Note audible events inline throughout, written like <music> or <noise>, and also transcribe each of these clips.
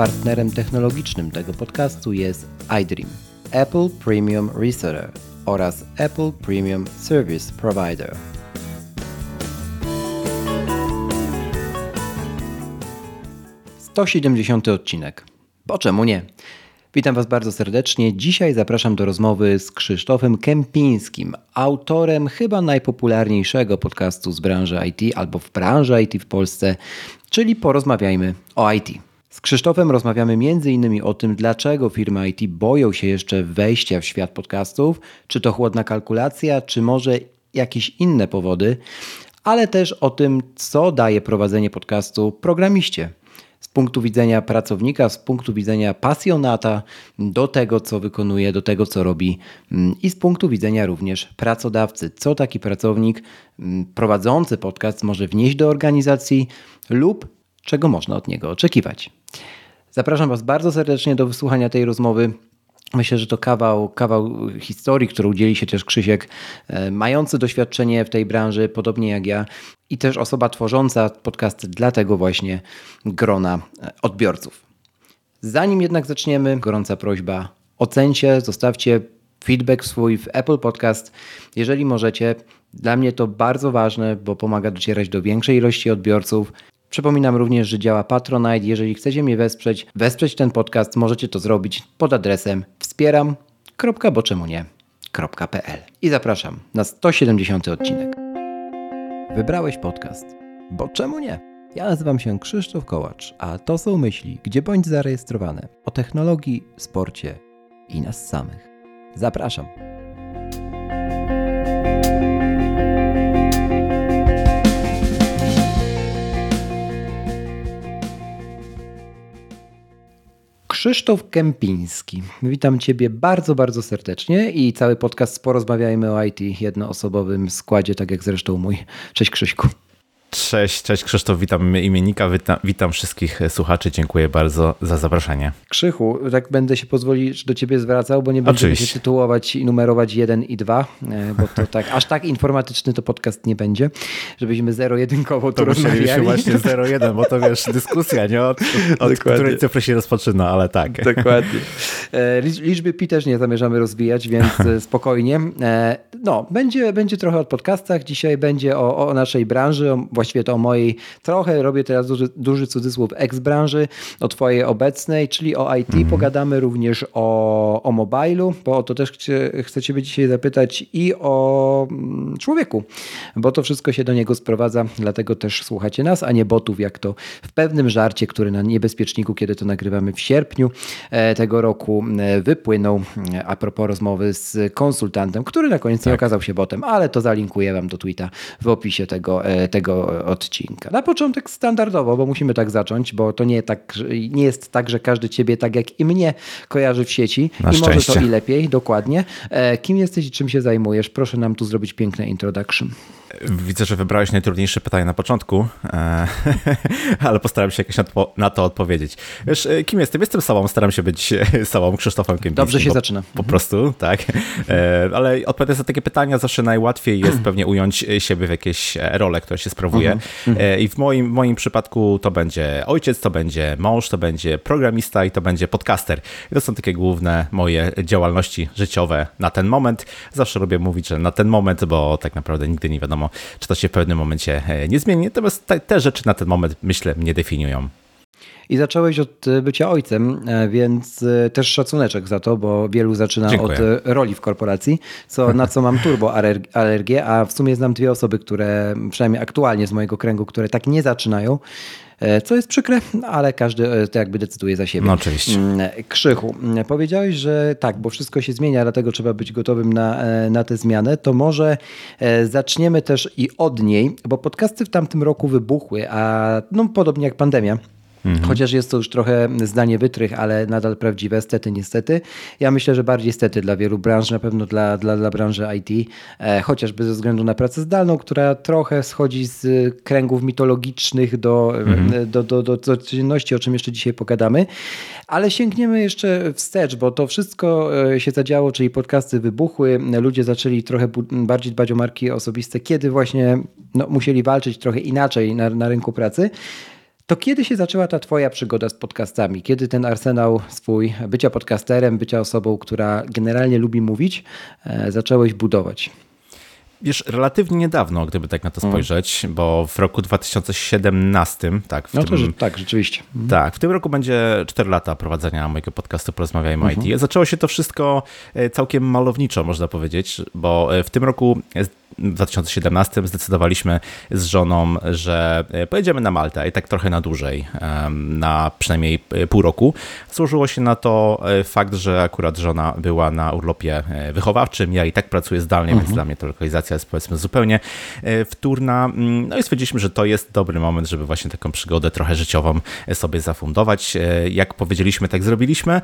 partnerem technologicznym tego podcastu jest iDream, Apple Premium Reseller oraz Apple Premium Service Provider. To 70 odcinek. Bo czemu nie? Witam Was bardzo serdecznie. Dzisiaj zapraszam do rozmowy z Krzysztofem Kępińskim, autorem chyba najpopularniejszego podcastu z branży IT albo w branży IT w Polsce, czyli porozmawiajmy o IT. Z Krzysztofem rozmawiamy m.in. o tym, dlaczego firmy IT boją się jeszcze wejścia w świat podcastów, czy to chłodna kalkulacja, czy może jakieś inne powody, ale też o tym, co daje prowadzenie podcastu programiście z punktu widzenia pracownika, z punktu widzenia pasjonata do tego, co wykonuje, do tego, co robi mm, i z punktu widzenia również pracodawcy. Co taki pracownik mm, prowadzący podcast może wnieść do organizacji lub czego można od niego oczekiwać. Zapraszam Was bardzo serdecznie do wysłuchania tej rozmowy. Myślę, że to kawał, kawał historii, którą dzieli się też Krzysiek, e, mający doświadczenie w tej branży, podobnie jak ja, i też osoba tworząca podcast dla tego właśnie grona e, odbiorców. Zanim jednak zaczniemy, gorąca prośba: ocencie, zostawcie feedback swój w Apple Podcast, jeżeli możecie. Dla mnie to bardzo ważne, bo pomaga docierać do większej ilości odbiorców. Przypominam również, że działa Patronite. Jeżeli chcecie mnie wesprzeć, wesprzeć ten podcast, możecie to zrobić pod adresem wspieram.boczemunie.pl I zapraszam na 170 odcinek. Wybrałeś podcast, bo czemu nie? Ja nazywam się Krzysztof Kołacz, a to są myśli, gdzie bądź zarejestrowane o technologii, sporcie i nas samych. Zapraszam. Krzysztof Kępiński. Witam Ciebie bardzo, bardzo serdecznie i cały podcast Porozmawiajmy o IT jednoosobowym składzie, tak jak zresztą mój. Cześć Krzyśku. Cześć, cześć Krzysztof, witam imiennika, witam, witam, wszystkich słuchaczy, dziękuję bardzo za zaproszenie. Krzychu, tak będę się pozwolić do ciebie zwracał, bo nie będę się tytułować i numerować 1 i 2, e, bo to tak, aż tak informatyczny to podcast nie będzie, żebyśmy zero-jedynkowo to rozmawiali. właśnie 0-1, bo to wiesz, dyskusja, nie? Od, od której cyfry się rozpoczyna, ale tak. Dokładnie. E, liczby pi też nie zamierzamy rozwijać, więc e, spokojnie. No, będzie, będzie trochę o podcastach, dzisiaj będzie o, o naszej branży, o właściwie to o mojej, trochę robię teraz duży, duży cudzysłów ex-branży, o twojej obecnej, czyli o IT. Mhm. Pogadamy również o, o mobilu, bo o to też chcę, chcę ciebie dzisiaj zapytać i o mm, człowieku, bo to wszystko się do niego sprowadza, dlatego też słuchacie nas, a nie botów, jak to w pewnym żarcie, który na niebezpieczniku, kiedy to nagrywamy w sierpniu e, tego roku, e, wypłynął e, a propos rozmowy z konsultantem, który na koniec tak. nie okazał się botem, ale to zalinkuję wam do tweeta w opisie tego, tego odcinka. Na początek standardowo, bo musimy tak zacząć, bo to nie, tak, nie jest tak, że każdy ciebie tak jak i mnie kojarzy w sieci Na i szczęście. może to i lepiej, dokładnie. E, kim jesteś i czym się zajmujesz? Proszę nam tu zrobić piękne introduction. Widzę, że wybrałeś najtrudniejsze pytanie na początku, e, <laughs> ale postaram się jakoś na to odpowiedzieć. Wiesz, e, kim jestem? Jestem sobą, staram się być <laughs> sobą, Krzysztofem Kępińskim. Dobrze się zaczyna. Po prostu, tak. Ale odpowiadając na takie pytania, zawsze najłatwiej jest <clears throat> pewnie ująć siebie w jakieś role, które się sprawuje Mhm. I w moim, w moim przypadku to będzie ojciec, to będzie mąż, to będzie programista i to będzie podcaster. I to są takie główne moje działalności życiowe na ten moment. Zawsze lubię mówić, że na ten moment, bo tak naprawdę nigdy nie wiadomo, czy to się w pewnym momencie e, nie zmieni. Natomiast te, te rzeczy na ten moment, myślę, mnie definiują. I zacząłeś od e, bycia ojcem, e, więc też szacuneczek za to, bo wielu zaczyna Dziękuję. od roli w korporacji, co, na co mam turbo alergię, a w sumie znam dwie osoby, które przynajmniej aktualnie z mojego kręgu, które tak nie zaczynają co jest przykre, ale każdy to jakby decyduje za siebie. No oczywiście. Mm, Krzychu, mm, powiedziałeś, że tak, bo wszystko się zmienia, dlatego trzeba być gotowym na, na tę zmianę, to może zaczniemy też i od niej, bo podcasty w tamtym roku wybuchły, a no podobnie jak pandemia. Mhm. Chociaż jest to już trochę zdanie wytrych, ale nadal prawdziwe, stety, niestety. Ja myślę, że bardziej stety dla wielu branż, na pewno dla, dla, dla branży IT, e, chociażby ze względu na pracę zdalną, która trochę schodzi z kręgów mitologicznych do, mhm. do, do, do, do codzienności, o czym jeszcze dzisiaj pogadamy. Ale sięgniemy jeszcze wstecz, bo to wszystko e, się zadziało, czyli podcasty wybuchły, ludzie zaczęli trochę bardziej dbać o marki osobiste, kiedy właśnie no, musieli walczyć trochę inaczej na, na rynku pracy. To kiedy się zaczęła ta Twoja przygoda z podcastami? Kiedy ten arsenał swój bycia podcasterem, bycia osobą, która generalnie lubi mówić, e, zacząłeś budować? Wiesz, relatywnie niedawno, gdyby tak na to mm. spojrzeć, mm. bo w roku 2017, tak. W no to, tym, tak, rzeczywiście. Mm. Tak, w tym roku będzie 4 lata prowadzenia mojego podcastu Porozmawiajmy mm -hmm. IT. Zaczęło się to wszystko e, całkiem malowniczo, można powiedzieć, bo e, w tym roku w 2017 zdecydowaliśmy z żoną, że e, pojedziemy na Maltę i tak trochę na dłużej, na przynajmniej e, pół roku. Złożyło się na to e, fakt, że akurat żona była na urlopie wychowawczym, ja i tak pracuję zdalnie, mhm. więc dla mnie ta lokalizacja jest powiedzmy zupełnie wtórna. Mm, no i stwierdziliśmy, że to jest dobry moment, żeby właśnie taką przygodę trochę życiową sobie zafundować. Jak powiedzieliśmy, tak zrobiliśmy.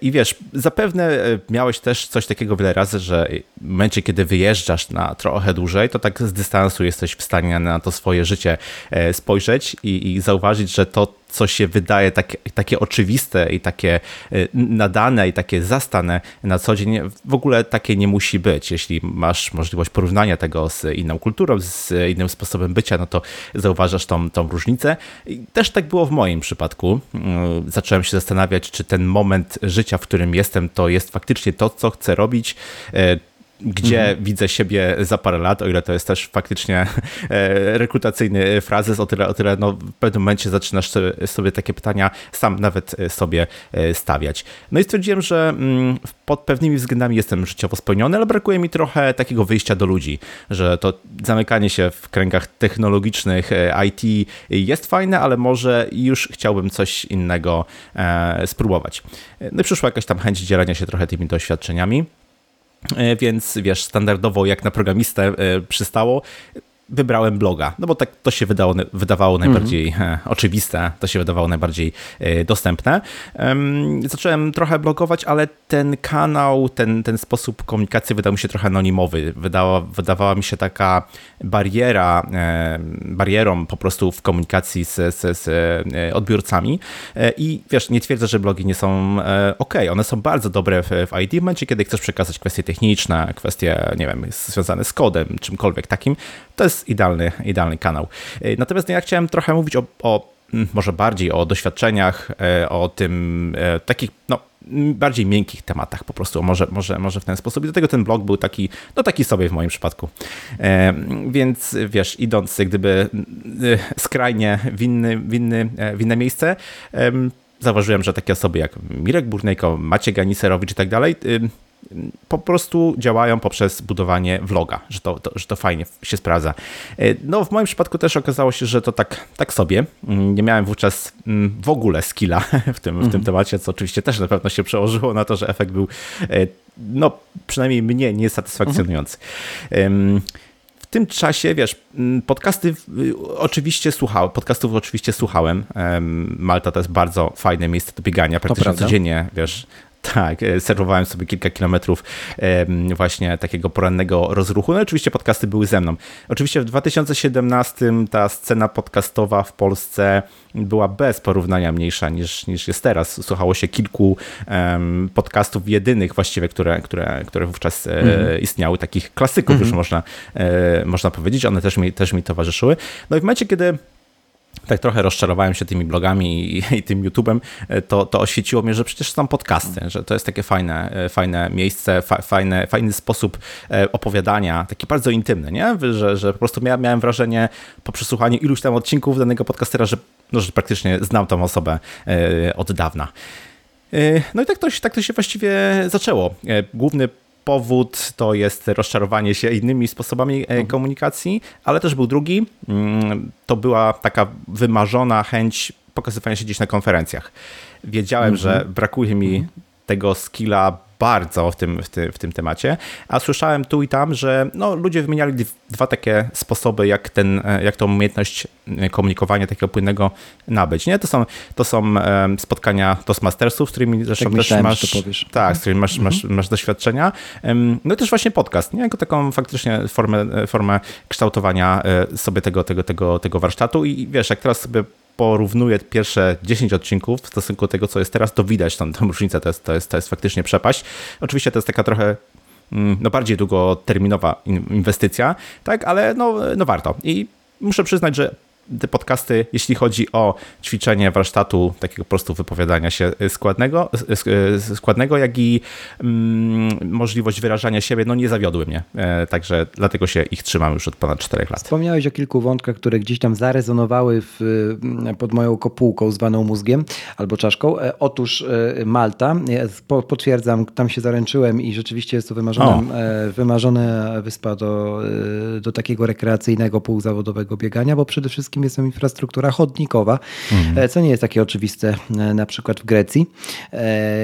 I wiesz, zapewne miałeś też coś takiego wiele razy, że w momencie, kiedy wyjeżdżasz na trochę trochę dłużej, to tak z dystansu jesteś w stanie na to swoje życie e, spojrzeć i, i zauważyć, że to, co się wydaje tak, takie oczywiste i takie e, nadane i takie zastane na co dzień, w ogóle takie nie musi być. Jeśli masz możliwość porównania tego z inną kulturą, z innym sposobem bycia, no to zauważasz tą, tą różnicę. I też tak było w moim przypadku. Mm, zacząłem się zastanawiać, czy ten moment życia, w którym jestem, to jest faktycznie to, co chcę robić, e, gdzie mhm. widzę siebie za parę lat, o ile to jest też faktycznie <laughs> e, rekrutacyjny frazes, o tyle, o tyle no, w pewnym momencie zaczynasz sobie takie pytania sam nawet e, sobie e, stawiać. No i stwierdziłem, że mm, pod pewnymi względami jestem życiowo spełniony, ale brakuje mi trochę takiego wyjścia do ludzi, że to zamykanie się w kręgach technologicznych IT jest fajne, ale może już chciałbym coś innego spróbować. No i przyszła jakaś tam chęć dzielenia się trochę tymi doświadczeniami. E, więc wiesz, standardowo jak na programistę e, przystało, wybrałem bloga, no bo tak to się wydało, wydawało mhm. najbardziej -hmm. oczywiste, to się wydawało najbardziej e, dostępne. Zacząłem trochę blogować, ale ten kanał, ten, ten sposób komunikacji wydał mi się trochę anonimowy. Wydała, wydawała mi się taka bariera, barierą po prostu w komunikacji z, z, z odbiorcami e, i wiesz, nie twierdzę, że blogi nie są ok, one są bardzo dobre w, w ID, w momencie, kiedy chcesz przekazać kwestie techniczne, kwestie, nie wiem, związane z kodem, czymkolwiek takim, to jest idealny, idealny kanał. E, natomiast ja chciałem trochę mówić o, o może bardziej o doświadczeniach, e, o tym e, takich, no, bardziej miękkich tematach po prostu, może, może, może w ten sposób. I do tego ten blog był taki, no taki sobie w moim przypadku. Więc wiesz, idąc gdyby skrajnie w, inny, w, inny, w inne miejsce, zauważyłem, że takie osoby jak Mirek Burnejko, Maciej Ganiserowicz i tak dalej, po prostu działają poprzez budowanie vloga, że to, to, że to fajnie się sprawdza. E, no w moim przypadku też okazało się, że to tak, tak sobie. Mm, nie miałem wówczas mm, w ogóle skilla <laughs> w tym, w tym mhm. temacie, co oczywiście też na pewno się przełożyło na to, że efekt był e, no przynajmniej mnie niesatysfakcjonujący. Mhm. W tym czasie, wiesz, mm, podcasty oczywiście słuchałem, podcastów oczywiście słuchałem. Malta to jest bardzo fajne miejsce do biegania, praktycznie codziennie, wiesz, tak, e, serwowałem sobie kilka kilometrów właśnie takiego porannego rozruchu. No oczywiście podcasty były ze mną. Oczywiście w 2017 ta scena podcastowa w Polsce była bez porównania mniejsza niż, niż jest teraz. Słuchało się kilku podcastów jedynych właściwie, które, które, które wówczas mm -hmm. istniały, takich klasyków już można, e, można powiedzieć. One też mi, też mi towarzyszyły. No i w momencie, kiedy tak trochę rozczarowałem się tymi blogami i, i tym YouTube'em, e, to, to oświeciło mnie, że przecież są podcasty, że to jest takie fajne, e, fajne miejsce, fa, fajne, fajny sposób e, opowiadania, taki bardzo intymny, nie? Że, że po prostu miałem, miałem wrażenie po przesłuchaniu iluś tam odcinków danego podcastera, że, no, że praktycznie znam tą osobę od dawna. No i tak to, tak to się właściwie zaczęło. Główny powód to jest rozczarowanie się innymi sposobami e, mhm. komunikacji, ale też był drugi. Mm, to była taka wymarzona chęć pokazywania się gdzieś na konferencjach. Wiedziałem, że mhm. brakuje mi mhm. tego skilla bardzo w tym, w, tym, w tym temacie, a słyszałem tu i tam, że no, ludzie wymieniali dwa takie sposoby, jak, ten, e, jak tą umiejętność e, komunikowania takiego płynnego nabyć. Nie? To są, to są spotkania Toastmastersów, z którymi zresztą tak też masz, tak, z którymi masz, mhm. masz, masz doświadczenia. No i też właśnie podcast, nie? jako taką faktycznie formę, e, formę kształtowania sobie tego, tego, tego, tego warsztatu i wiesz, jak teraz sobie porównuję pierwsze 10 odcinków w stosunku do tego, co jest teraz, to widać tą, tą różnicę, to jest, to, jest, to jest faktycznie przepaść. Oczywiście to jest taka trochę mm, no bardziej długoterminowa inwestycja, tak, ale no, no warto. I muszę przyznać, że te podcasty, jeśli chodzi o ćwiczenie warsztatu, takiego po prostu wypowiadania się składnego, składnego jak i mm, możliwość wyrażania siebie, no nie zawiodły mnie. Także dlatego się ich trzymam już od ponad 4 lat. Wspomniałeś o kilku wątkach, które gdzieś tam zarezonowały w, pod moją kopułką zwaną mózgiem albo czaszką. Otóż Malta, potwierdzam, tam się zaręczyłem i rzeczywiście jest to wymarzone, wymarzona wyspa do, do takiego rekreacyjnego, półzawodowego biegania, bo przede wszystkim jest tam infrastruktura chodnikowa, mhm. co nie jest takie oczywiste na przykład w Grecji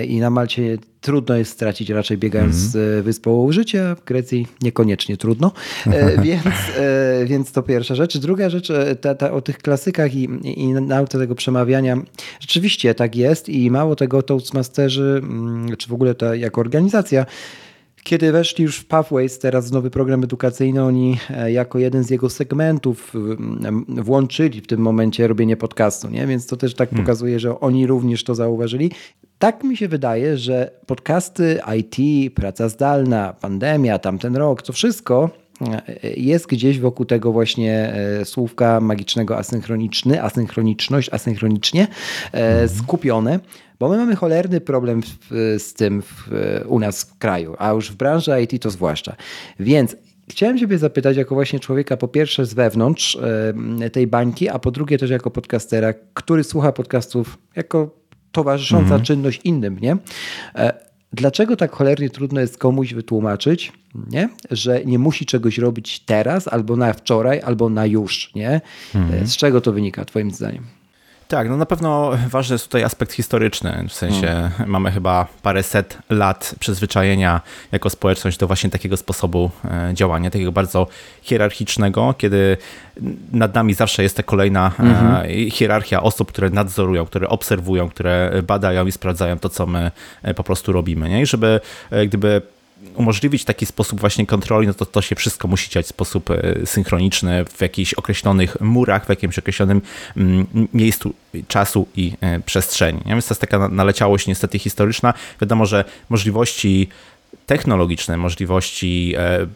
i na Malcie trudno jest stracić raczej biegając mm -hmm. wyspą życie, w Grecji niekoniecznie trudno, <laughs> więc, więc to pierwsza rzecz. Druga rzecz, ta, ta, o tych klasykach i, i nauce tego przemawiania, rzeczywiście tak jest i mało tego Toastmasterzy, mm, czy w ogóle ta jako organizacja, kiedy weszli już w Pathways, teraz nowy program edukacyjny, oni e, jako jeden z jego segmentów włączyli w tym momencie robienie podcastu, nie? więc to też tak hmm. pokazuje, że oni również to zauważyli. Tak mi się wydaje, że podcasty IT, praca zdalna, pandemia, tamten rok, to wszystko e, jest gdzieś wokół tego właśnie e, słówka magicznego asynchroniczny, asynchroniczność, asynchronicznie mhm. skupione. Bo my mamy cholerny problem w, z tym w, u nas w kraju, a już w branży IT to zwłaszcza. Więc Chciałem Ciebie zapytać, jako właśnie człowieka, po pierwsze z wewnątrz tej bańki, a po drugie też jako podcastera, który słucha podcastów jako towarzysząca mhm. czynność innym, nie? E, dlaczego tak cholernie trudno jest komuś wytłumaczyć, nie? że nie musi czegoś robić teraz, albo na wczoraj, albo na już? Nie? Mhm. Z czego to wynika, Twoim zdaniem? Tak, no na pewno ważny jest tutaj aspekt historyczny, w sensie hmm. mamy chyba parę set lat przyzwyczajenia jako społeczność do właśnie takiego sposobu e, działania, takiego bardzo hierarchicznego, kiedy nad nami zawsze jest ta kolejna hmm. hierarchia osób, które nadzorują, które obserwują, które badają i sprawdzają to, co my e, po prostu robimy. Nie? I żeby gdyby umożliwić taki sposób właśnie kontroli, no to to się wszystko musi dziać w sposób e, synchroniczny, w jakichś określonych murach, w jakimś określonym mm, miejscu czasu i e, przestrzeni. Więc to jest taka naleciałość niestety historyczna. Wiadomo, że możliwości technologiczne, możliwości e,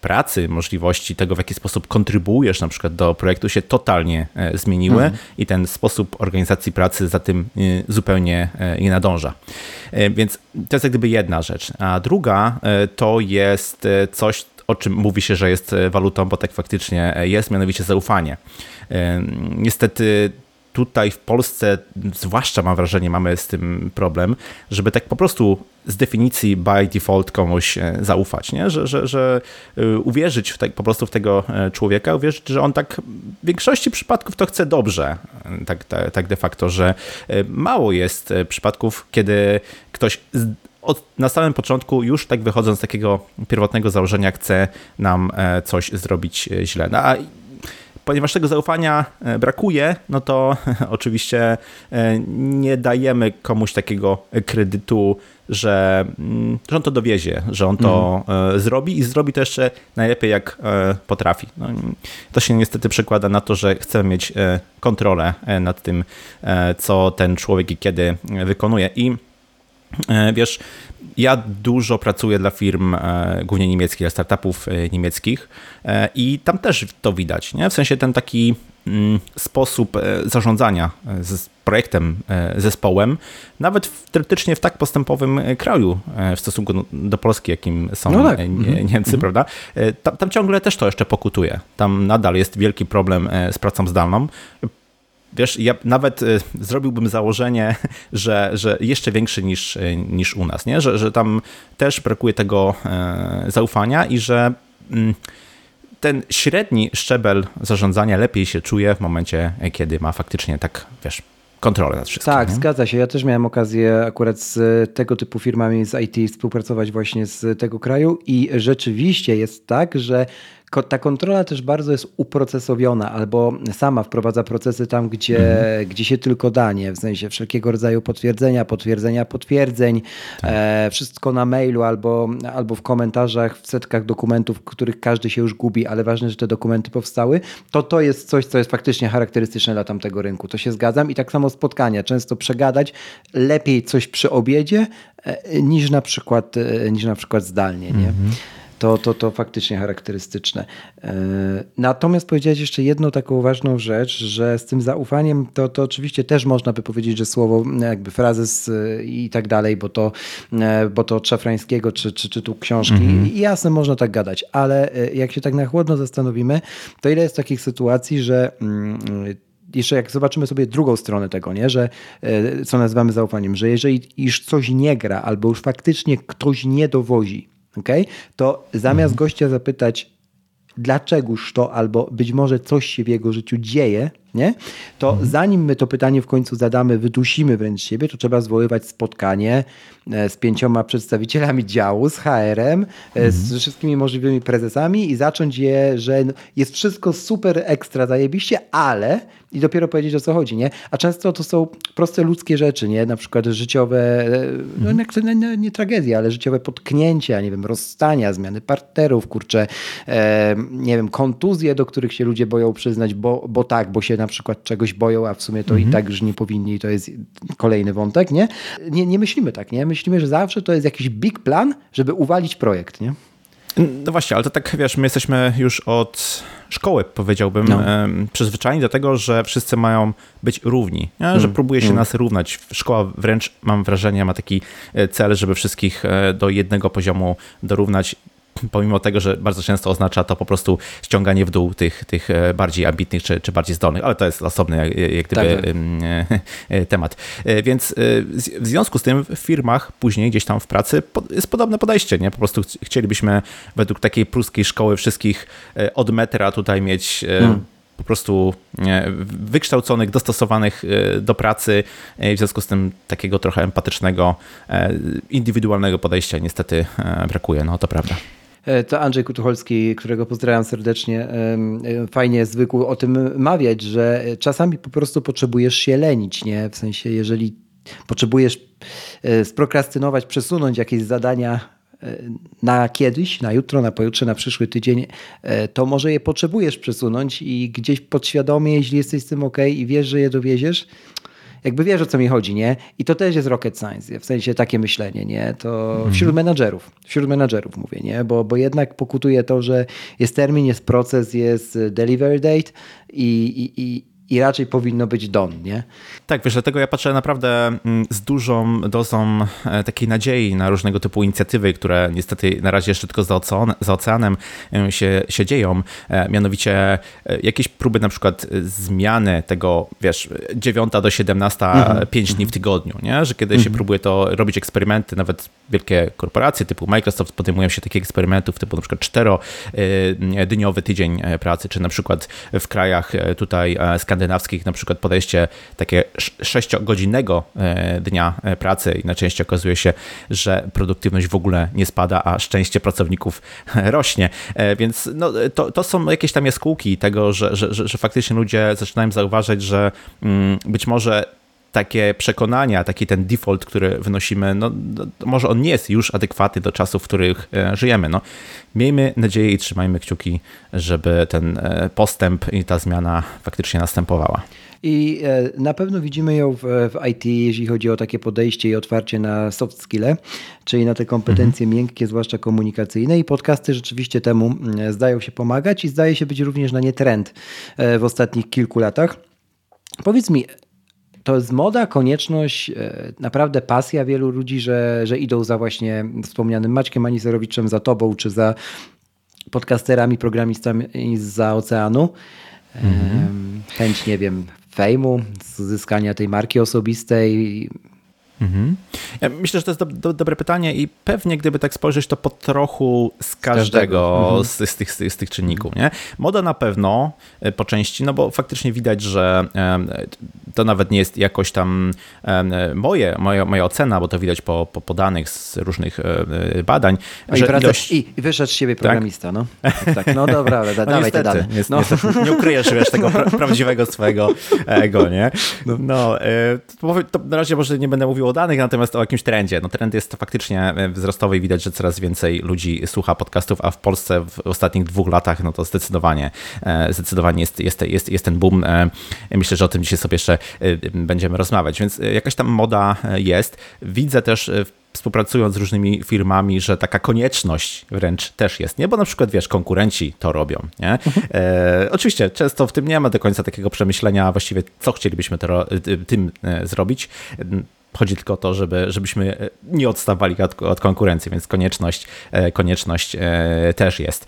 pracy, możliwości tego, w jaki sposób kontrybuujesz na przykład do projektu się totalnie e, zmieniły mhm. i ten sposób organizacji pracy za tym e, zupełnie nie nadąża. Więc to jest jak gdyby jedna rzecz. A druga to jest coś, o czym mówi się, że jest walutą, bo tak faktycznie jest, mianowicie zaufanie. Niestety tutaj w Polsce, zwłaszcza mam wrażenie, mamy z tym problem, żeby tak po prostu z definicji by default komuś e, zaufać, nie? Że, że, że e, uwierzyć w tak, po prostu w tego e, człowieka, uwierzyć, że on tak w większości przypadków to chce dobrze, tak, tak, tak de facto, że mało jest przypadków, kiedy ktoś od, na samym początku, już tak wychodząc z takiego pierwotnego założenia, chce nam coś zrobić źle. No, a ponieważ tego zaufania brakuje, no to <laughs> oczywiście nie dajemy komuś takiego kredytu, że, mm, że on to dowiezie, że on to mhm. zrobi i zrobi to jeszcze najlepiej jak potrafi. No, to się niestety przekłada na to, że chcemy mieć kontrolę nad tym, co ten człowiek i kiedy wykonuje. I wiesz, ja dużo pracuję dla firm e, głównie niemieckich, startupów e, niemieckich e, i tam też to widać. Nie? W sensie ten taki sposób zarządzania z projektem, zespołem, nawet w, teoretycznie w tak postępowym kraju w stosunku do Polski, jakim są no tak. Mhm. Niemcy, mhm. prawda? Tam, tam, ciągle też to jeszcze pokutuje. Tam nadal jest wielki problem z pracą zdalną. Wiesz, ja nawet zrobiłbym założenie, <laughs> że, że jeszcze większy niż, niż u nas, nie? Że, że tam też brakuje tego e, zaufania i że mm, ten średni szczebel zarządzania lepiej się czuje w momencie, kiedy ma faktycznie tak, wiesz, kontrolę nad wszystkim. Tak, nie? zgadza się. Ja też miałem okazję akurat z tego typu firmami z IT współpracować właśnie z tego kraju i rzeczywiście jest tak, że ta kontrola też bardzo jest uprocesowiona, albo sama wprowadza procesy tam, gdzie, mhm. gdzie się tylko da, nie? w sensie wszelkiego rodzaju potwierdzenia, potwierdzenia potwierdzeń, tak. e, wszystko na mailu albo, albo w komentarzach, w setkach dokumentów, których każdy się już gubi, ale ważne, że te dokumenty powstały, to to jest coś, co jest faktycznie charakterystyczne dla tamtego rynku. To się zgadzam i tak samo spotkania. Często przegadać lepiej coś przy obiedzie e, niż na przykład, e, niż na przykład zdalnie. Nie? Mhm. To, to, to faktycznie charakterystyczne. E, natomiast powiedziałeś jeszcze jedną taką ważną rzecz, że z tym zaufaniem to, to oczywiście też można by powiedzieć, że słowo, jakby frazes i tak dalej, bo to, bo to od Szafrańskiego czy, czy, czy tu książki. Mhm. I jasne, można tak gadać, ale jak się tak na chłodno zastanowimy, to ile jest takich sytuacji, że mm, jeszcze jak zobaczymy sobie drugą stronę tego, nie? że e, co nazywamy zaufaniem, że jeżeli już coś nie gra albo już faktycznie ktoś nie dowozi, okay, to zamiast mhm. gościa zapytać, dlaczegoż to, albo być może coś się w jego życiu dzieje, nie? to mhm. zanim my to pytanie w końcu zadamy, wydusimy wręcz siebie, to trzeba zwoływać spotkanie e, z pięcioma przedstawicielami działu, z HR-em, e, mhm. z wszystkimi możliwymi prezesami i zacząć je, że jest wszystko super ekstra zajebiście, ale i dopiero powiedzieć o co chodzi, nie? A często to są proste ludzkie rzeczy, nie? Na przykład życiowe, no mhm. nie, nie tragedie, ale życiowe potknięcia, nie wiem, rozstania, zmiany partnerów, kurczę, e, nie wiem, kontuzje, do których się ludzie boją przyznać, bo, bo tak, bo się na przykład czegoś boją, a w sumie to mhm. i tak już nie powinni i to jest kolejny wątek, nie? nie? Nie myślimy tak, nie? Myślimy, że zawsze to jest jakiś big plan, żeby uwalić projekt, nie? No właśnie, ale to tak wiesz, my jesteśmy już od szkoły, powiedziałbym, no. przyzwyczajeni do tego, że wszyscy mają być równi, mm. że próbuje się mm. nas równać. Szkoła wręcz, mam wrażenie, ma taki e, cel, żeby wszystkich e, do jednego poziomu dorównać pomimo tego, że bardzo często oznacza to po prostu ściąganie w dół tych, tych e, bardziej ambitnych czy, czy bardziej zdolnych, ale to jest osobny jak, jak gdyby tak. E, temat. E, więc w związku z tym w firmach później gdzieś tam w pracy jest podobne podejście, nie? Po prostu chcielibyśmy według takiej pruskiej szkoły wszystkich od metra tutaj mieć hmm po prostu wykształconych, dostosowanych do pracy, w związku z tym takiego trochę empatycznego, indywidualnego podejścia niestety brakuje, no to prawda. E, to Andrzej Kutucholski, którego pozdrawiam serdecznie, e, fajnie zwykł o tym mawiać, że czasami po prostu potrzebujesz się lenić, nie? W sensie, jeżeli potrzebujesz e, sprokrastynować, przesunąć jakieś zadania na kiedyś, na jutro, na pojutrze, na przyszły tydzień, to może je potrzebujesz przesunąć i gdzieś podświadomie, jeśli jesteś z tym ok i wiesz, że je dowieziesz, jakby wiesz o co mi chodzi, nie? I to też jest rocket science, w sensie takie myślenie, nie? To mhm. wśród menadżerów, wśród menadżerów mówię, nie? Bo, bo jednak pokutuje to, że jest termin, jest proces, jest delivery date i, i, i i raczej powinno być don, nie? Tak, wiesz, dlatego ja patrzę naprawdę mm, z dużą dozą e, takiej nadziei na różnego typu inicjatywy, które niestety na razie jeszcze tylko za, ocean, za oceanem e, się, się dzieją. E, mianowicie jakieś próby na przykład zmiany tego, wiesz, 9 do 17, mhm. 5 dni w tygodniu, nie? Że kiedy mhm. się próbuje to robić eksperymenty, nawet wielkie korporacje typu Microsoft podejmują się takich eksperymentów typu na przykład czterodniowy tydzień pracy, czy na przykład w krajach tutaj skandynawskich skandynawskich na przykład podejście takie sześciogodzinnego e, dnia e, pracy i na części okazuje się, że produktywność w ogóle nie spada, a szczęście pracowników <laughs> rośnie. E, więc no, to, to są jakieś tam jaskółki tego, że, że, że, że faktycznie ludzie zaczynają zauważać, że mm, być może takie przekonania, taki ten default, który wynosimy, no, no, może on nie jest już adekwatny do czasów, w których żyjemy. No, miejmy nadzieję i trzymajmy kciuki, żeby ten e, postęp i ta zmiana faktycznie następowała. I e, na pewno widzimy ją w, w, IT, jeśli chodzi o takie podejście i otwarcie na soft skille, czyli na te kompetencje mhm. miękkie, zwłaszcza komunikacyjne. I podcasty rzeczywiście temu mm, zdają się pomagać i zdaje się być również na nie trend e, w ostatnich kilku latach. Powiedz mi, to jest moda, konieczność, e, naprawdę pasja wielu ludzi, że, że idą za właśnie wspomnianym Maćkiem Aniserowiczem, za tobą, czy za podcasterami, programistami za oceanu. Mhm. Chęć, nie wiem, fejmu, zyskania tej marki osobistej, Mhm. Ja myślę, że to jest do, do, dobre pytanie i pewnie gdyby tak spojrzeć, to po trochu z każdego, z, każdego. Mhm. Z, z, tych, z, tych czynników. Nie? Moda na pewno e, po części, no bo faktycznie widać, że to nawet nie jest jakoś tam moje, moja, moja ocena, bo to widać po, po podanych z różnych e, badań. No że i, ilość... i, I wyszedł z siebie tak? programista, tak? no. Tak, tak. No dobra, ale da, no dawaj te dane. Niestety, no. niestety, <laughs> nie ukryjesz wiesz, tego pra prawdziwego swojego ego, nie? No, no e, to, to na razie może nie będę mówił o danych, natomiast o jakimś trendzie. No trend jest faktycznie e, wzrostowy i widać, że coraz więcej ludzi słucha podcastów, a w Polsce w ostatnich dwóch latach, no to zdecydowanie, e, zdecydowanie jest, jest, jest, jest ten boom. E, myślę, że o tym dzisiaj sobie jeszcze będziemy rozmawiać. Więc jakaś tam moda jest. Widzę też współpracując z różnymi firmami, że taka konieczność wręcz też jest, nie? Bo na przykład, wiesz, konkurenci to robią, nie? E, oczywiście, często w tym nie ma do końca takiego przemyślenia właściwie, co chcielibyśmy to, tym zrobić. Chodzi tylko o to, żeby, żebyśmy nie odstawali od, od konkurencji, więc konieczność, e, konieczność też jest.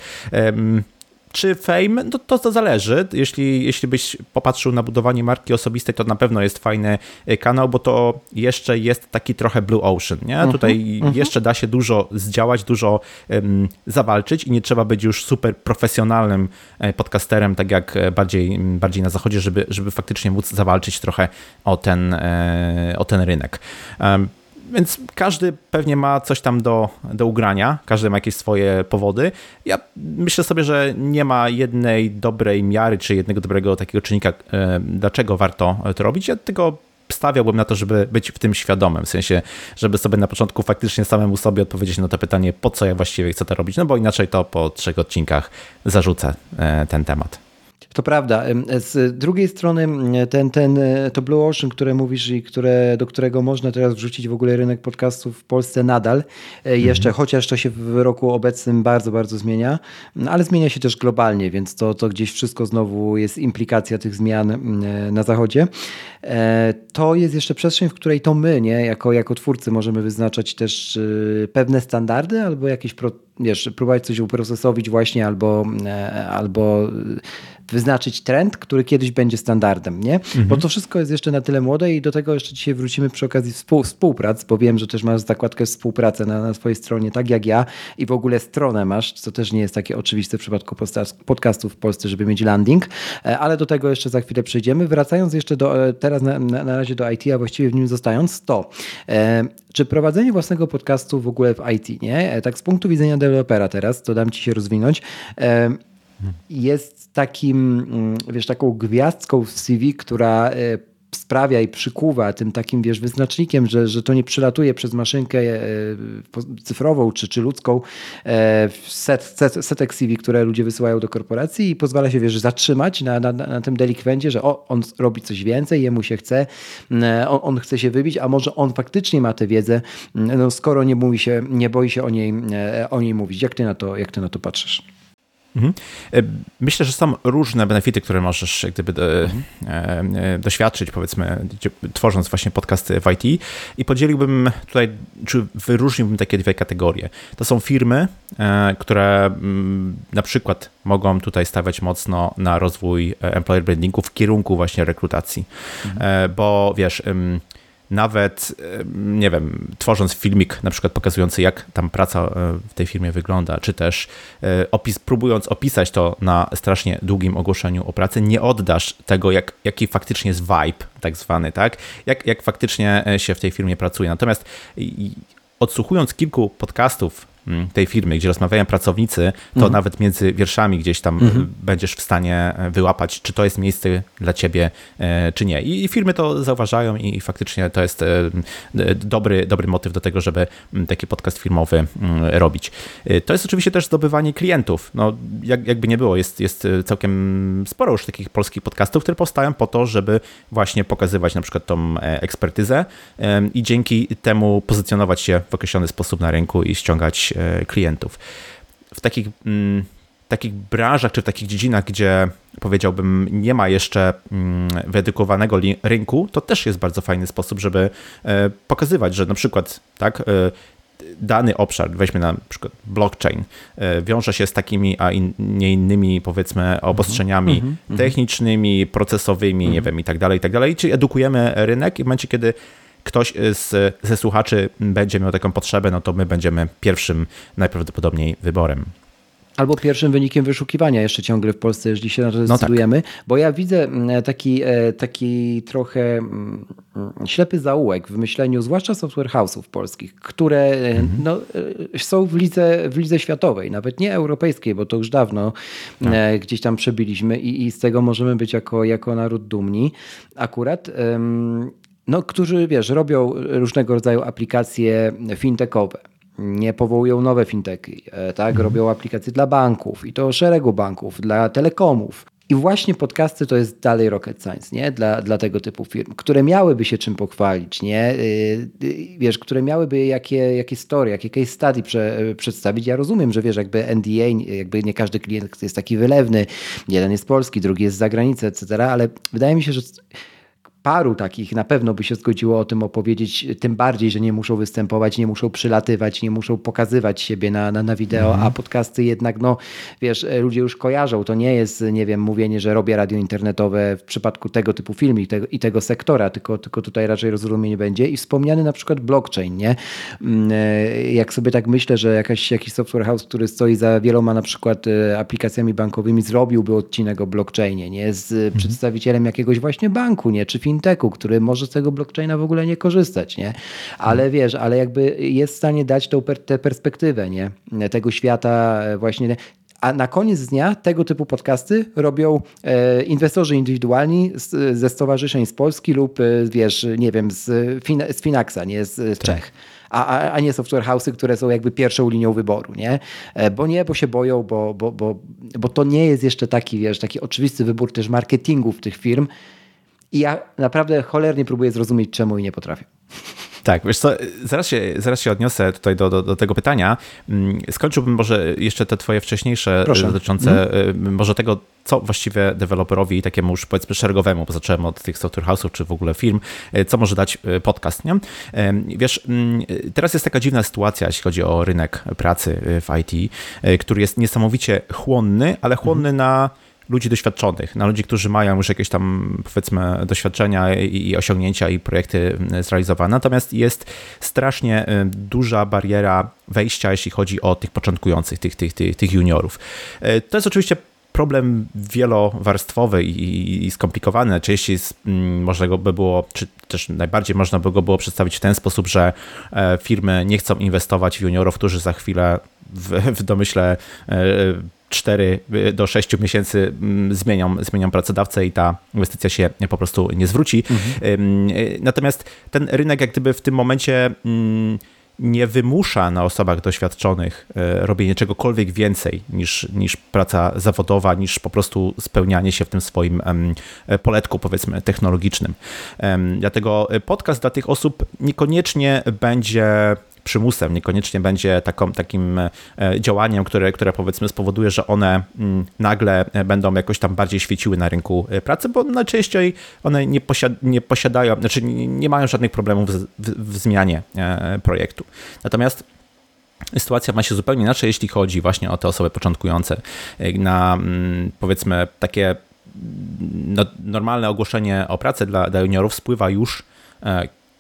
Czy fame? No to, to zależy. Jeśli, jeśli byś popatrzył na budowanie marki osobistej, to na pewno jest fajny e, kanał, bo to jeszcze jest taki trochę blue ocean, nie? Uh mhm, -huh, Tutaj uh mhm. -huh. jeszcze da się dużo zdziałać, dużo um, zawalczyć i nie trzeba być już super profesjonalnym e, podcasterem, tak jak e, bardziej, bardziej na zachodzie, żeby, żeby faktycznie móc zawalczyć trochę o ten, o ten rynek. Um, więc każdy pewnie ma coś tam do, do ugrania, każdy ma jakieś swoje powody. Ja myślę sobie, że nie ma jednej dobrej miary, czy jednego dobrego takiego czynnika, e, dlaczego warto to robić. Ja tylko stawiałbym na to, żeby być w tym świadomym, w sensie, żeby sobie na początku faktycznie samemu sobie odpowiedzieć na to pytanie, po co ja właściwie chcę to robić, no bo inaczej to po trzech odcinkach zarzucę e, ten temat. To prawda. Z drugiej strony ten, ten, e, to Blue Ocean, które mówisz i które, do którego można teraz wrzucić w ogóle rynek podcastów w Polsce nadal e, jeszcze, mhm. chociaż to się w roku obecnym bardzo, bardzo zmienia, ale zmienia się też globalnie, więc to, to gdzieś wszystko znowu jest implikacja tych zmian e, na zachodzie. To jest jeszcze przestrzeń, w której to my, nie, jako, jako twórcy możemy wyznaczać też pewne standardy albo jakieś wiesz, próbować coś uprocesować właśnie albo, albo wyznaczyć trend, który kiedyś będzie standardem, nie? Mhm. Bo to wszystko jest jeszcze na tyle młode i do tego jeszcze dzisiaj wrócimy przy okazji współ, współprac, bo wiem, że też masz zakładkę współpracę na, na swojej stronie, tak jak ja i w ogóle stronę masz, co też nie jest takie oczywiste w przypadku podcastów w Polsce, żeby mieć landing, e, ale do tego jeszcze za chwilę przejdziemy. Wracając jeszcze do, e, teraz na, na, na razie do IT, a właściwie w nim zostając, to e, czy prowadzenie własnego podcastu w ogóle w IT, nie? E, tak z punktu widzenia dewelopera teraz, to dam ci się rozwinąć, e, jest takim, mm, wiesz, taką gwiazdką w CV, która e, sprawia i przykuwa tym takim, wiesz, wyznacznikiem, że, że to nie przylatuje przez maszynkę e, cyfrową czy, czy ludzką e, set, set, setek CV, które ludzie wysyłają do korporacji i pozwala się, wiesz, zatrzymać na, na, na tym delikwencie, że o, on robi coś więcej, jemu się chce, on, on chce się wybić, a może on faktycznie ma tę wiedzę, no, skoro nie mówi się, nie boi się o niej, o niej mówić. Jak ty na to, jak ty na to patrzysz? Mhm. E, myślę, że są różne benefity, które możesz gdyby do, mhm. Doświadczyć, powiedzmy, tworząc właśnie podcasty w IT i podzieliłbym tutaj, czy wyróżniłbym takie dwie kategorie. To są firmy, które mm, na przykład mogą tutaj stawiać mocno na rozwój employer brandingu w kierunku właśnie rekrutacji, mhm. bo wiesz, nawet, nie wiem, tworząc filmik na przykład pokazujący, jak tam praca e, w tej firmie wygląda, czy też e, opis, próbując opisać to na strasznie długim ogłoszeniu o pracy, nie oddasz tego, jak, jaki faktycznie jest vibe tak zwany, tak? Jak, jak faktycznie e, się w tej firmie pracuje. Natomiast odsłuchując kilku podcastów tej firmy, gdzie rozmawiają pracownicy, to mhm. nawet między wierszami gdzieś tam mhm. będziesz w stanie e, wyłapać, czy to jest miejsce dla ciebie, e, czy nie. I firmy to zauważają i faktycznie to jest e, dobry, dobry motyw do tego, żeby mm, taki podcast firmowy mm, robić. To jest oczywiście też zdobywanie klientów. No, jak, jakby nie było, jest, jest całkiem sporo już takich polskich podcastów, które powstają po to, żeby właśnie pokazywać na przykład tą ekspertyzę i dzięki temu pozycjonować się w określony sposób na rynku i ściągać E, klientów. W takich, mm, takich branżach czy w takich dziedzinach, gdzie powiedziałbym nie ma jeszcze mm, wyedukowanego rynku, to też jest bardzo fajny sposób, żeby e, pokazywać, że na przykład tak, e, dany obszar, weźmy na przykład blockchain, wiąże się z takimi, a in, nie innymi powiedzmy obostrzeniami mm -hmm, technicznymi, procesowymi, mm -hmm. nie wiem i tak dalej, i tak dalej. Czyli edukujemy rynek i w momencie, kiedy ktoś z, ze słuchaczy będzie miał taką potrzebę, no to my będziemy pierwszym najprawdopodobniej wyborem. Albo pierwszym wynikiem wyszukiwania jeszcze ciągle w Polsce, jeżeli się na to zdecydujemy, no tak. bo ja widzę mm, taki, e, taki trochę mm, ślepy zaułek w myśleniu, zwłaszcza software house'ów polskich, które e, mhm. no, e, są w lidze, w lidze światowej, nawet nie europejskiej, bo to już dawno no. gdzieś tam przebiliśmy i, i z tego możemy być jako, jako naród dumni akurat no, którzy, wiesz, robią różnego rodzaju aplikacje fintechowe. Nie powołują nowe fintechy, e, tak? Mhm. Robią aplikacje dla banków i to szeregu banków, dla telekomów. I właśnie podcasty to jest dalej rocket science, nie? Dla, dla tego typu firm, które miałyby się czym pochwalić, nie? Wiesz, które miałyby jakie, jakie story, jakie case study prze, przedstawić. Ja rozumiem, że wiesz, jakby NDA, jakby nie każdy klient jest taki wylewny. Jeden jest polski, drugi jest z zagranicy, etc., ale wydaje mi się, że paru takich na pewno by się zgodziło o tym opowiedzieć, tym bardziej, że nie muszą występować, nie muszą przylatywać, nie muszą pokazywać siebie na, na, na wideo, mm. a podcasty jednak, no wiesz, ludzie już kojarzą, to nie jest, nie wiem, mówienie, że robię radio internetowe w przypadku tego typu filmu i tego, i tego sektora, tylko, tylko tutaj raczej rozumienie będzie i wspomniany na przykład blockchain, nie? Mm, e, jak sobie tak myślę, że jakaś, jakiś software house, który stoi za wieloma na przykład e, aplikacjami bankowymi zrobiłby odcinek o blockchainie, nie? Z mm. przedstawicielem jakiegoś właśnie banku, nie? Czy fintechu, który może z tego blockchaina w ogóle nie korzystać, nie? Ale hmm. wiesz, ale jakby jest w stanie dać tą per, tę perspektywę, nie? Tego świata e, właśnie a na koniec dnia tego typu podcasty robią e, inwestorzy indywidualni z, ze stowarzyszeń z Polski lub, e, wiesz, nie wiem, z, fin z Finaxa, nie z, z tak. Czech. A, a, a, nie software house'y, które są jakby pierwszą linią wyboru, nie? E, bo nie, bo się boją, bo, bo, bo, bo to nie jest jeszcze taki, wiesz, taki oczywisty wybór też marketingów tych firm, i ja naprawdę cholernie próbuję zrozumieć, czemu i nie potrafię. Tak, wiesz co, zaraz się, zaraz się odniosę tutaj do, do, do tego pytania. Mm, skończyłbym może jeszcze te twoje wcześniejsze Proszę. dotyczące mm. może tego, co właściwie deweloperowi takiemu już powiedzmy szeregowemu, bo zacząłem od tych software house'ów czy w ogóle firm, e, co może dać podcast, nie? Wiesz, mm, teraz jest taka dziwna sytuacja, jeśli chodzi o rynek pracy w IT, który jest niesamowicie chłonny, ale chłonny mm. na ludzi doświadczonych, na ludzi, którzy mają już jakieś tam powiedzmy doświadczenia i, osiągnięcia i projekty mm, zrealizowane. Natomiast jest strasznie y, duża bariera wejścia, jeśli chodzi o tych początkujących, tych, tych, tych, tych juniorów. Y, to jest oczywiście problem wielowarstwowy i, i skomplikowany. Najczęściej mm, można go by było, czy też najbardziej można by go było przedstawić w ten sposób, że e, firmy nie chcą inwestować w juniorów, którzy za chwilę w, w domyśle e, 4 y, do 6 miesięcy mm, zmienią, zmienią pracodawcę i ta inwestycja się po prostu nie zwróci. Mhm. Y, natomiast ten rynek jak gdyby w tym momencie mm, nie wymusza na osobach doświadczonych y, robienie czegokolwiek więcej niż, niż praca zawodowa, niż po prostu spełnianie się w tym swoim poletku, powiedzmy, technologicznym. Dlatego podcast dla tych osób niekoniecznie będzie przymusem, niekoniecznie będzie taką, takim e, działaniem, które, które powiedzmy spowoduje, że one mm, nagle będą jakoś tam bardziej świeciły na rynku e, pracy, bo najczęściej one nie, nie posiadają, znaczy nie mają żadnych problemów w, w, w zmianie e, projektu. Natomiast Sytuacja ma się zupełnie inaczej, jeśli chodzi właśnie o te osoby początkujące na mm, powiedzmy takie no, normalne ogłoszenie o pracę dla, dla juniorów spływa już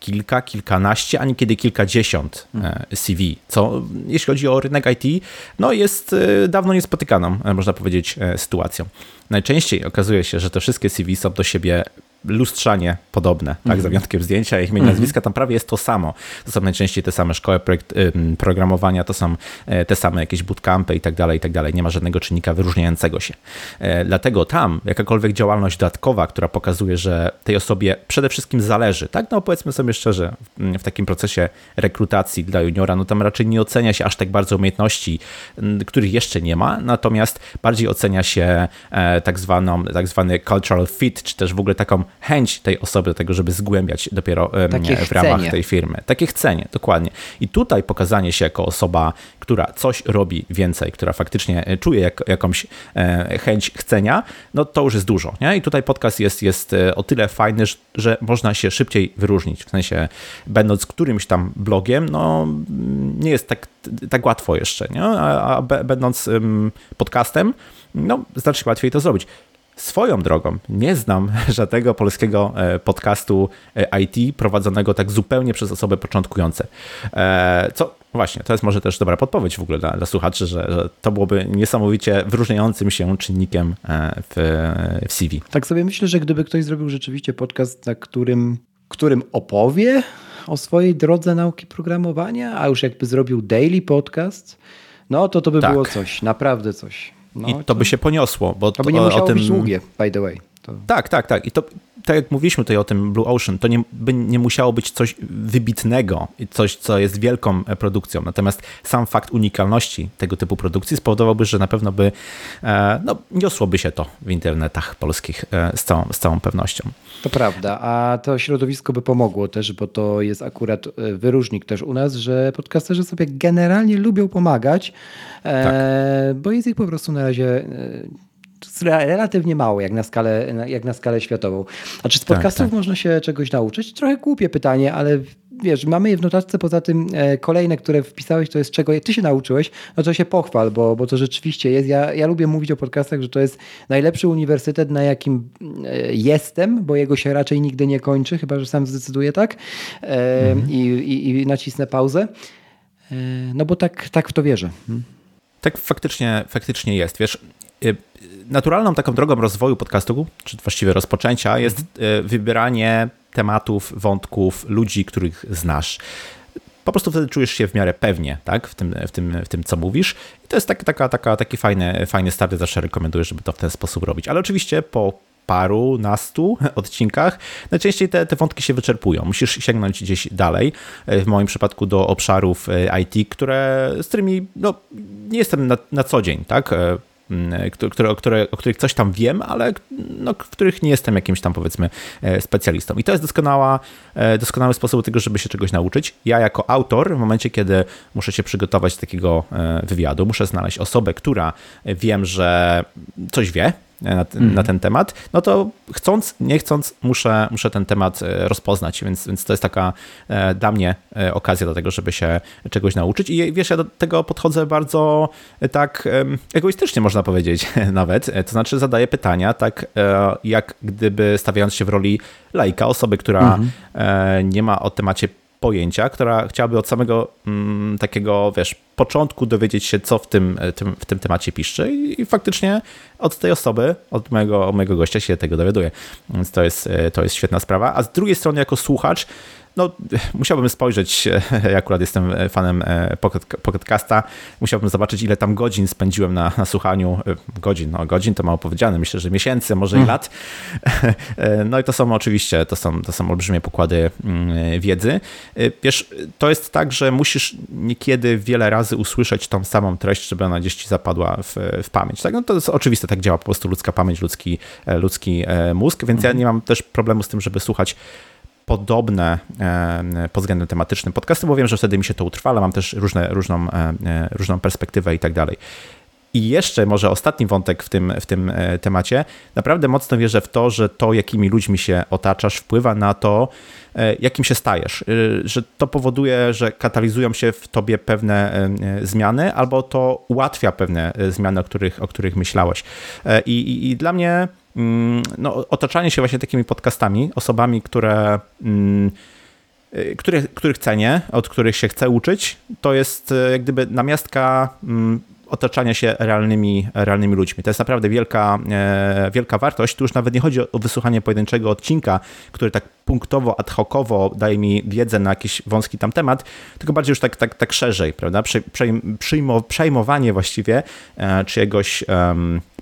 kilka, kilkanaście, a niekiedy kilkadziesiąt e, CV, co jeśli chodzi o rynek IT, no jest e, dawno niespotykaną, e, można powiedzieć, sytuacją. Najczęściej okazuje się, że te wszystkie CV są do siebie lustrzanie podobne, tak, mm. za wyjątkiem zdjęcia, ich imię, mm. nazwiska, tam prawie jest to samo. To są najczęściej te same szkoły projekt, programowania, to są e, te same jakieś bootcampy i tak dalej, i tak dalej. Nie ma żadnego czynnika wyróżniającego się. E, dlatego tam jakakolwiek działalność dodatkowa, która pokazuje, że tej osobie przede wszystkim zależy, tak, no powiedzmy sobie szczerze, w takim procesie rekrutacji dla juniora, no tam raczej nie ocenia się aż tak bardzo umiejętności, których jeszcze nie ma, natomiast bardziej ocenia się e, tak, zwaną, tak zwany cultural fit, czy też w ogóle taką chęć tej osoby do tego, żeby zgłębiać dopiero Takie w ramach chcenie. tej firmy. Takie chcenie, dokładnie. I tutaj pokazanie się jako osoba, która coś robi więcej, która faktycznie e, czuje jak, jakąś e, chęć chcenia, no to już jest dużo. Nie? I tutaj podcast jest, jest e, o tyle fajny, że można się szybciej wyróżnić. W sensie, będąc którymś tam blogiem, no nie jest tak, tak łatwo jeszcze. Nie? A, a będąc podcastem, no znacznie łatwiej to zrobić. Swoją drogą, nie znam <laughs> żadnego polskiego e, podcastu e, IT prowadzonego tak zupełnie przez osoby początkujące. E, co właśnie, to jest może też dobra podpowiedź w ogóle dla, dla słuchaczy, że, że, to byłoby niesamowicie wyróżniającym się czynnikiem w, w CV. Tak sobie myślę, że gdyby ktoś zrobił rzeczywiście podcast, na którym, którym opowie o swojej drodze nauki programowania, a już jakby zrobił daily podcast, no to to by tak. było coś, naprawdę coś. No, I to, to, by się poniosło. Bo to by nie musiało o tym... być długie, by the way. Tak, tak, tak. I to tak jak mówiliśmy tutaj o tym Blue Ocean, to nie, by nie musiało być coś wybitnego, coś, co jest wielką e, produkcją. Natomiast sam fakt unikalności tego typu produkcji spowodowałby, że na pewno by e, no, niosłoby się to w internetach polskich e, z całą, z całą pewnością. To prawda, a to środowisko by pomogło też, bo to jest akurat wyróżnik też u nas, że podcasterzy sobie generalnie lubią pomagać, tak. bo jest ich po prostu na razie relatywnie mało, jak na skalę, jak na skalę światową. A czy z podcastów tak, tak. można się czegoś nauczyć? Trochę głupie pytanie, ale wiesz, mamy je w notatce, poza tym e, kolejne, które wpisałeś, to jest czego ty się nauczyłeś, no to się pochwal, bo, bo to rzeczywiście jest. Ja, ja lubię mówić o podcastach, że to jest najlepszy uniwersytet, na jakim e, jestem, bo jego się raczej nigdy nie kończy, chyba że sam zdecyduję tak e, mhm. i, i, i nacisnę pauzę. No bo tak, tak w to wierzę. Hmm? Tak faktycznie, faktycznie jest. Wiesz, naturalną taką drogą rozwoju podcastu, czy właściwie rozpoczęcia, jest mhm. wybieranie tematów, wątków, ludzi, których znasz. Po prostu wtedy czujesz się w miarę pewnie tak? w, tym, w, tym, w tym, co mówisz. I to jest taki, taka, taka, taki fajny, fajny start. Zawsze rekomenduję, żeby to w ten sposób robić. Ale oczywiście po paru, nastu <laughs> odcinkach, najczęściej te, te wątki się wyczerpują. Musisz sięgnąć gdzieś dalej. W moim przypadku do obszarów e, IT, które, z którymi no, nie jestem na, na co dzień, tak? Mm, które, które, o których coś tam wiem, ale no, których nie jestem jakimś tam powiedzmy e, specjalistą. I to jest doskonała, e, doskonały sposób tego, żeby się czegoś nauczyć. Ja jako autor, w momencie, kiedy muszę się przygotować do takiego e, wywiadu, muszę znaleźć osobę, która wiem, że coś wie, na, mm. na, ten temat, no to chcąc, nie chcąc, muszę, muszę ten temat e, rozpoznać, więc, więc to jest taka e, dla mnie e, okazja do tego, żeby się czegoś nauczyć. I wiesz, ja do tego podchodzę bardzo tak egoistycznie, można powiedzieć <laughs> nawet. To znaczy, zadaję pytania, tak jak gdyby stawiając się w roli laika, osoby, która mm -hmm. nie ma o temacie pojęcia, która chciałaby od samego mm, takiego, wiesz, początku dowiedzieć się, co w tym, e, tym, w tym temacie piszczy i, i faktycznie od tej osoby, od mojego, mojego gościa się tego dowiaduje. Więc to jest, e, to jest świetna sprawa. A z drugiej strony, jako słuchacz, no, musiałbym spojrzeć, ja akurat jestem fanem e, Pocketcasta, musiałbym zobaczyć, ile tam godzin spędziłem na, na słuchaniu, e, godzin, no godzin to mało powiedziane, myślę, że miesięcy, może i mm. lat. <laughs> E, no i to są oczywiście, to są, to są olbrzymie pokłady mm, wiedzy. Wiesz, to jest tak, że musisz niekiedy wiele razy usłyszeć tą samą treść, żeby ona gdzieś ci zapadła w, w pamięć. Tak? No to jest oczywiste, tak działa po prostu ludzka pamięć, ludzki, ludzki mózg, więc ja mhm. nie mam też problemu z tym, żeby słuchać podobne e, pod względem tematycznym podcasty, bo wiem, że wtedy mi się to utrwala, mam też różne, różną, e, e, różną perspektywę i tak dalej. I jeszcze może ostatni wątek w tym, w tym temacie. Naprawdę mocno wierzę w to, że to, jakimi ludźmi się otaczasz, wpływa na to, jakim się stajesz. Że to powoduje, że katalizują się w tobie pewne zmiany, albo to ułatwia pewne zmiany, o których, o których myślałeś. I, i, i dla mnie no, otaczanie się właśnie takimi podcastami, osobami, które, mm, y, które, których cenię, od których się chcę uczyć, to jest y, jak gdyby namiastka mm, otaczania się realnymi, realnymi ludźmi. To jest naprawdę wielka, e, wielka wartość. Tu już nawet nie chodzi o wysłuchanie pojedynczego odcinka, który tak punktowo, ad hocowo daje mi wiedzę na jakiś wąski tam temat, tylko bardziej już tak, tak, tak szerzej, prawda? przejmowanie właściwie e, czyjegoś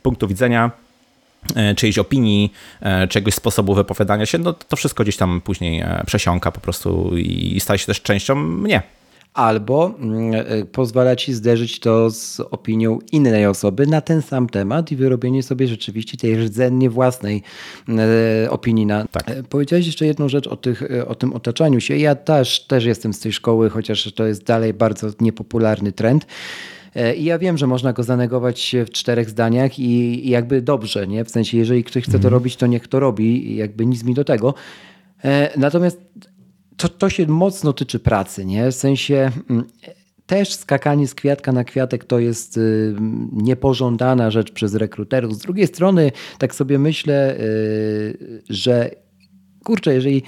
punktu widzenia czyjejś opinii, e, czegoś sposobu wypowiadania się, no to wszystko gdzieś tam później e, przesiąka po prostu i staje się też częścią mnie. Albo mm, pozwala ci zderzyć to z opinią innej osoby na ten sam temat i wyrobienie sobie rzeczywiście tej rdzennie własnej opinii. Na... Tak. Powiedziałeś jeszcze jedną rzecz o, tych, o tym otaczaniu się. Ja też, też jestem z tej szkoły, chociaż to jest dalej bardzo niepopularny trend. E, I ja wiem, że można go zanegować w czterech zdaniach i, i jakby dobrze, nie? W sensie, jeżeli ktoś chce to mhm. robić, to niech to robi jakby nic mi do tego. E, natomiast to, to się mocno tyczy pracy, nie? W sensie mm, też skakanie z kwiatka na kwiatek to jest y, niepożądana rzecz przez rekruterów. Z drugiej strony, tak sobie myślę, y, że kurczę, jeżeli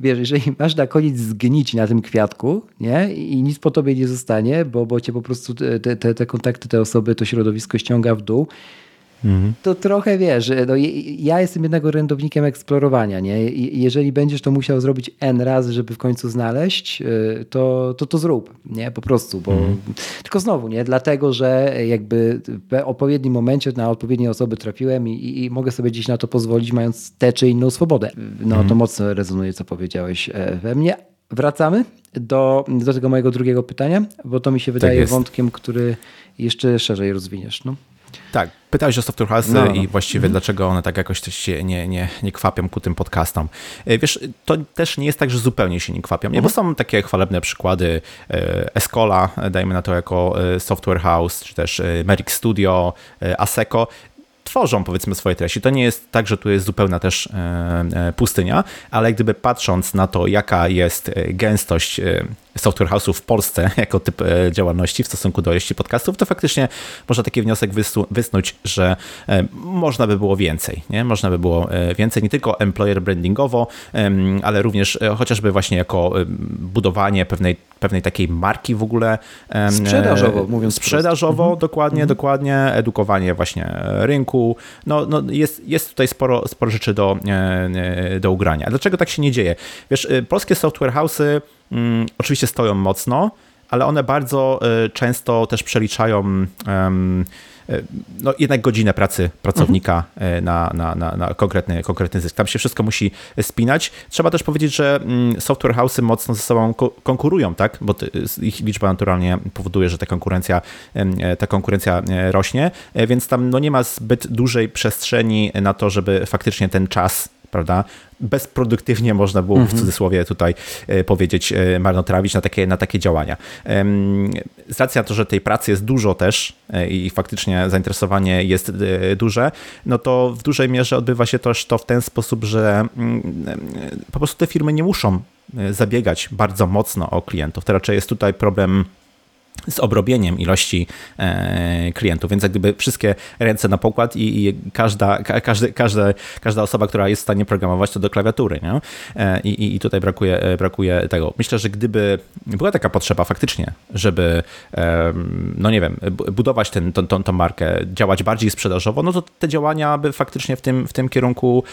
wiesz, jeżeli masz na koniec zgnić na tym kwiatku, nie? I nic po tobie nie zostanie, bo, bo cię po prostu te, te, te kontakty, te osoby, to środowisko ściąga w dół, mhm. to trochę wiesz, no, ja jestem jednak orędownikiem eksplorowania, nie? jeżeli będziesz to musiał zrobić N razy, żeby w końcu znaleźć, y, to to, to zrób, nie? Po prostu, bo mhm. tylko znowu, nie? Dlatego, że jakby w odpowiednim momencie na odpowiednie osoby trafiłem i, i, mogę sobie dziś na to pozwolić, mając tę czy inną swobodę. No mhm. to mocno rezonuje, co powiedziałeś e, we mnie. Wracamy do, do tego mojego drugiego pytania, bo to mi się wydaje tak wątkiem, który jeszcze szerzej rozwiniesz. No. Tak, pytałeś o software house'y no, no. i właściwie mhm. dlaczego one tak jakoś się nie, nie, nie kwapią ku tym podcastom. E, wiesz, to też nie jest tak, że zupełnie się nie kwapią, nie? bo mhm. są takie chwalebne przykłady e, Escola, dajmy na to jako e, software house, czy też Merrick Studio, Aseco, tworzą powiedzmy swoje treści. To nie jest tak, że tu jest zupełna też pustynia, ale gdyby patrząc na to, jaka jest gęstość software house'ów w Polsce <laughs> jako typ e, działalności w stosunku do ilości podcastów, to faktycznie można taki wniosek wysnuć, że e, można by było więcej. Nie? Można by było e, więcej, nie tylko employer brandingowo, ale również chociażby właśnie jako budowanie pewnej, pewnej takiej marki w ogóle. Sprzedażowo, mówiąc Sprzedażowo, mhm. dokładnie, mhm. dokładnie. Edukowanie właśnie rynku. No, no jest, jest tutaj sporo, sporo rzeczy do, do ugrania. Dlaczego tak się nie dzieje? Wiesz, polskie software house'y Mm, oczywiście stoją mocno, ale one bardzo y, często też przeliczają y, no, jednak godzinę pracy pracownika mhm. na, na, na, na, konkretny, konkretny zysk. Tam się wszystko musi spinać. Trzeba też powiedzieć, że mm, software house'y mocno ze sobą konkurują, tak? bo ich liczba naturalnie powoduje, że ta konkurencja, ta konkurencja rośnie, więc tam no, nie ma zbyt dużej przestrzeni na to, żeby faktycznie ten czas prawda? Bezproduktywnie można było w mhm. cudzysłowie tutaj e, powiedzieć, e, marnotrawić na takie, na takie działania. Z racji na to, że tej pracy jest dużo też e, i faktycznie zainteresowanie jest duże, no to w dużej mierze odbywa się też to w ten sposób, że mm, po prostu te firmy nie muszą zabiegać bardzo mocno o klientów. To raczej jest tutaj problem z obrobieniem ilości e, klientów, więc jak gdyby wszystkie ręce na pokład i, i każda, ka, każdy, każda, każda osoba, która jest w stanie programować, to do klawiatury. Nie? E, I, I tutaj brakuje, e, brakuje tego. Myślę, że gdyby była taka potrzeba faktycznie, żeby no nie wiem, budować ten, tą, tą, tą markę, działać bardziej sprzedażowo, no to te działania by faktycznie w tym, w tym kierunku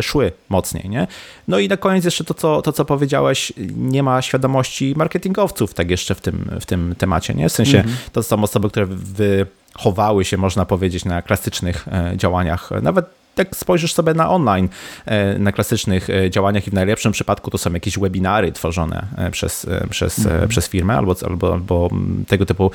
szły mocniej. Nie? No i na koniec jeszcze to, co, to, co powiedziałeś, nie ma świadomości marketingowców tak jeszcze w tym, w tym temacie nie? W sensie -hmm. to są osoby, które wychowały się, można powiedzieć, na klasycznych e, działaniach, nawet jak spojrzysz sobie na online, e, na klasycznych e, działaniach i w najlepszym przypadku to są jakieś webinary tworzone przez, przez, mhm. przez firmę albo, albo, albo tego typu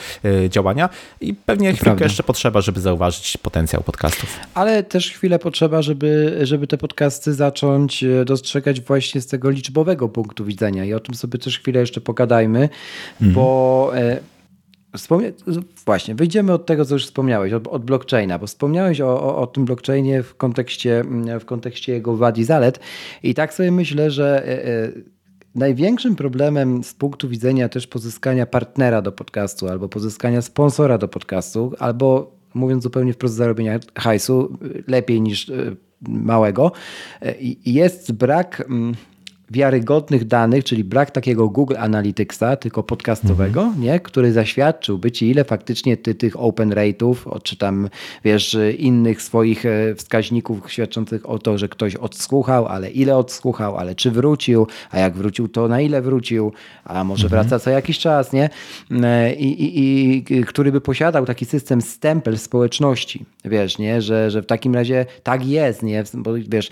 działania i pewnie chwilkę prawda. jeszcze potrzeba, żeby zauważyć potencjał podcastów. Ale też chwilę potrzeba, żeby, żeby te podcasty zacząć dostrzegać właśnie z tego liczbowego punktu widzenia i o tym sobie też chwilę jeszcze pogadajmy, mhm. bo Właśnie, wyjdziemy od tego, co już wspomniałeś, od, od blockchaina, bo wspomniałeś o, o, o, tym blockchainie w kontekście, w kontekście jego wad i zalet. I tak sobie myślę, że e, e, największym problemem z punktu widzenia też pozyskania partnera do podcastu, albo pozyskania sponsora do podcastu, albo mówiąc zupełnie wprost zarobienia hajsu, lepiej niż e, małego, jest brak mm, wiarygodnych danych, czyli brak takiego Google Analyticsa, tylko podcastowego, mhm. nie? który zaświadczyłby ci, ile faktycznie ty tych open rate'ów, czy tam, wiesz, innych swoich e, wskaźników świadczących o to, że ktoś odsłuchał, ale ile odsłuchał, ale czy wrócił, a jak wrócił, to na ile wrócił, a może mhm. wraca co jakiś czas, nie? E, I, i, I, który by posiadał taki system stempel społeczności, wiesz, nie? Że, że w takim razie tak jest, nie? Bo wiesz,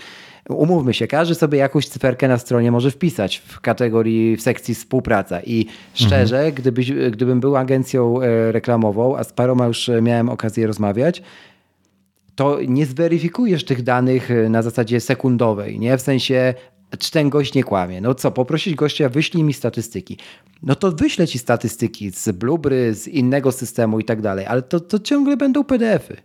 umówmy się, każdy sobie jakąś cyferkę na stronie może wpisać w kategorii, w sekcji współpraca i szczerze, mhm. gdybyś, gdybym był agencją e, reklamową, a z paroma już miałem okazję rozmawiać, to nie zweryfikujesz tych danych e, na zasadzie sekundowej, nie? W sensie, czy ten gość nie kłamie. No co, poprosić gościa, wyślij mi statystyki. No to wyślę ci statystyki z Blubry, z innego systemu i tak dalej, ale to, to ciągle będą PDFy.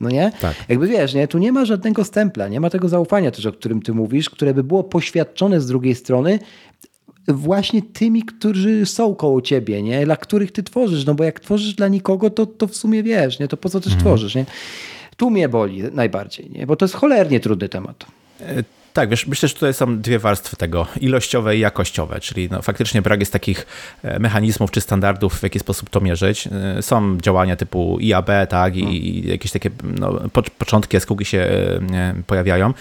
No nie? Tak. Jakby wiesz, nie? tu nie ma żadnego stempla, nie ma tego zaufania też, o którym ty mówisz, które by było poświadczone z drugiej strony właśnie tymi, którzy są koło ciebie, nie? Dla których ty tworzysz, no bo jak tworzysz dla nikogo, to, to w sumie wiesz, nie? To po co też mhm. tworzysz, nie? Tu mnie boli najbardziej, nie? Bo to jest cholernie trudny temat. E, tak, wiesz, myślę, że tutaj są dwie warstwy tego, ilościowe i jakościowe, czyli no, faktycznie brak jest takich e, mechanizmów czy standardów, w jaki sposób to mierzyć. E, są działania typu IAB, tak, i, i jakieś takie no, początki jaskółki się pojawiają,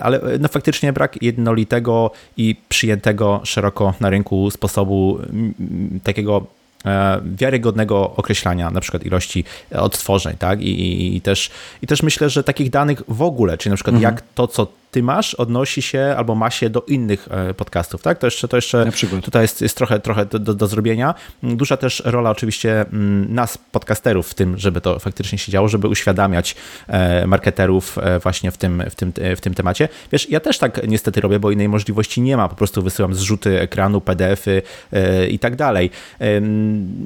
ale no, faktycznie brak jednolitego i przyjętego szeroko na rynku sposobu takiego E, wiarygodnego określania na przykład ilości odtworzeń, tak? I, i, i, też, I też myślę, że takich danych w ogóle, czyli na przykład mhm. jak to, co ty masz, odnosi się albo ma się do innych e, podcastów, tak? To jeszcze, to jeszcze tutaj jest, jest trochę, trochę do, do, zrobienia. Duża też rola oczywiście mm, nas, podcasterów w tym, żeby to faktycznie się działo, żeby uświadamiać e, marketerów e, właśnie w tym, w tym, w tym temacie. Wiesz, ja też tak niestety robię, bo innej możliwości nie ma, po prostu wysyłam zrzuty ekranu, pdf-y i tak dalej.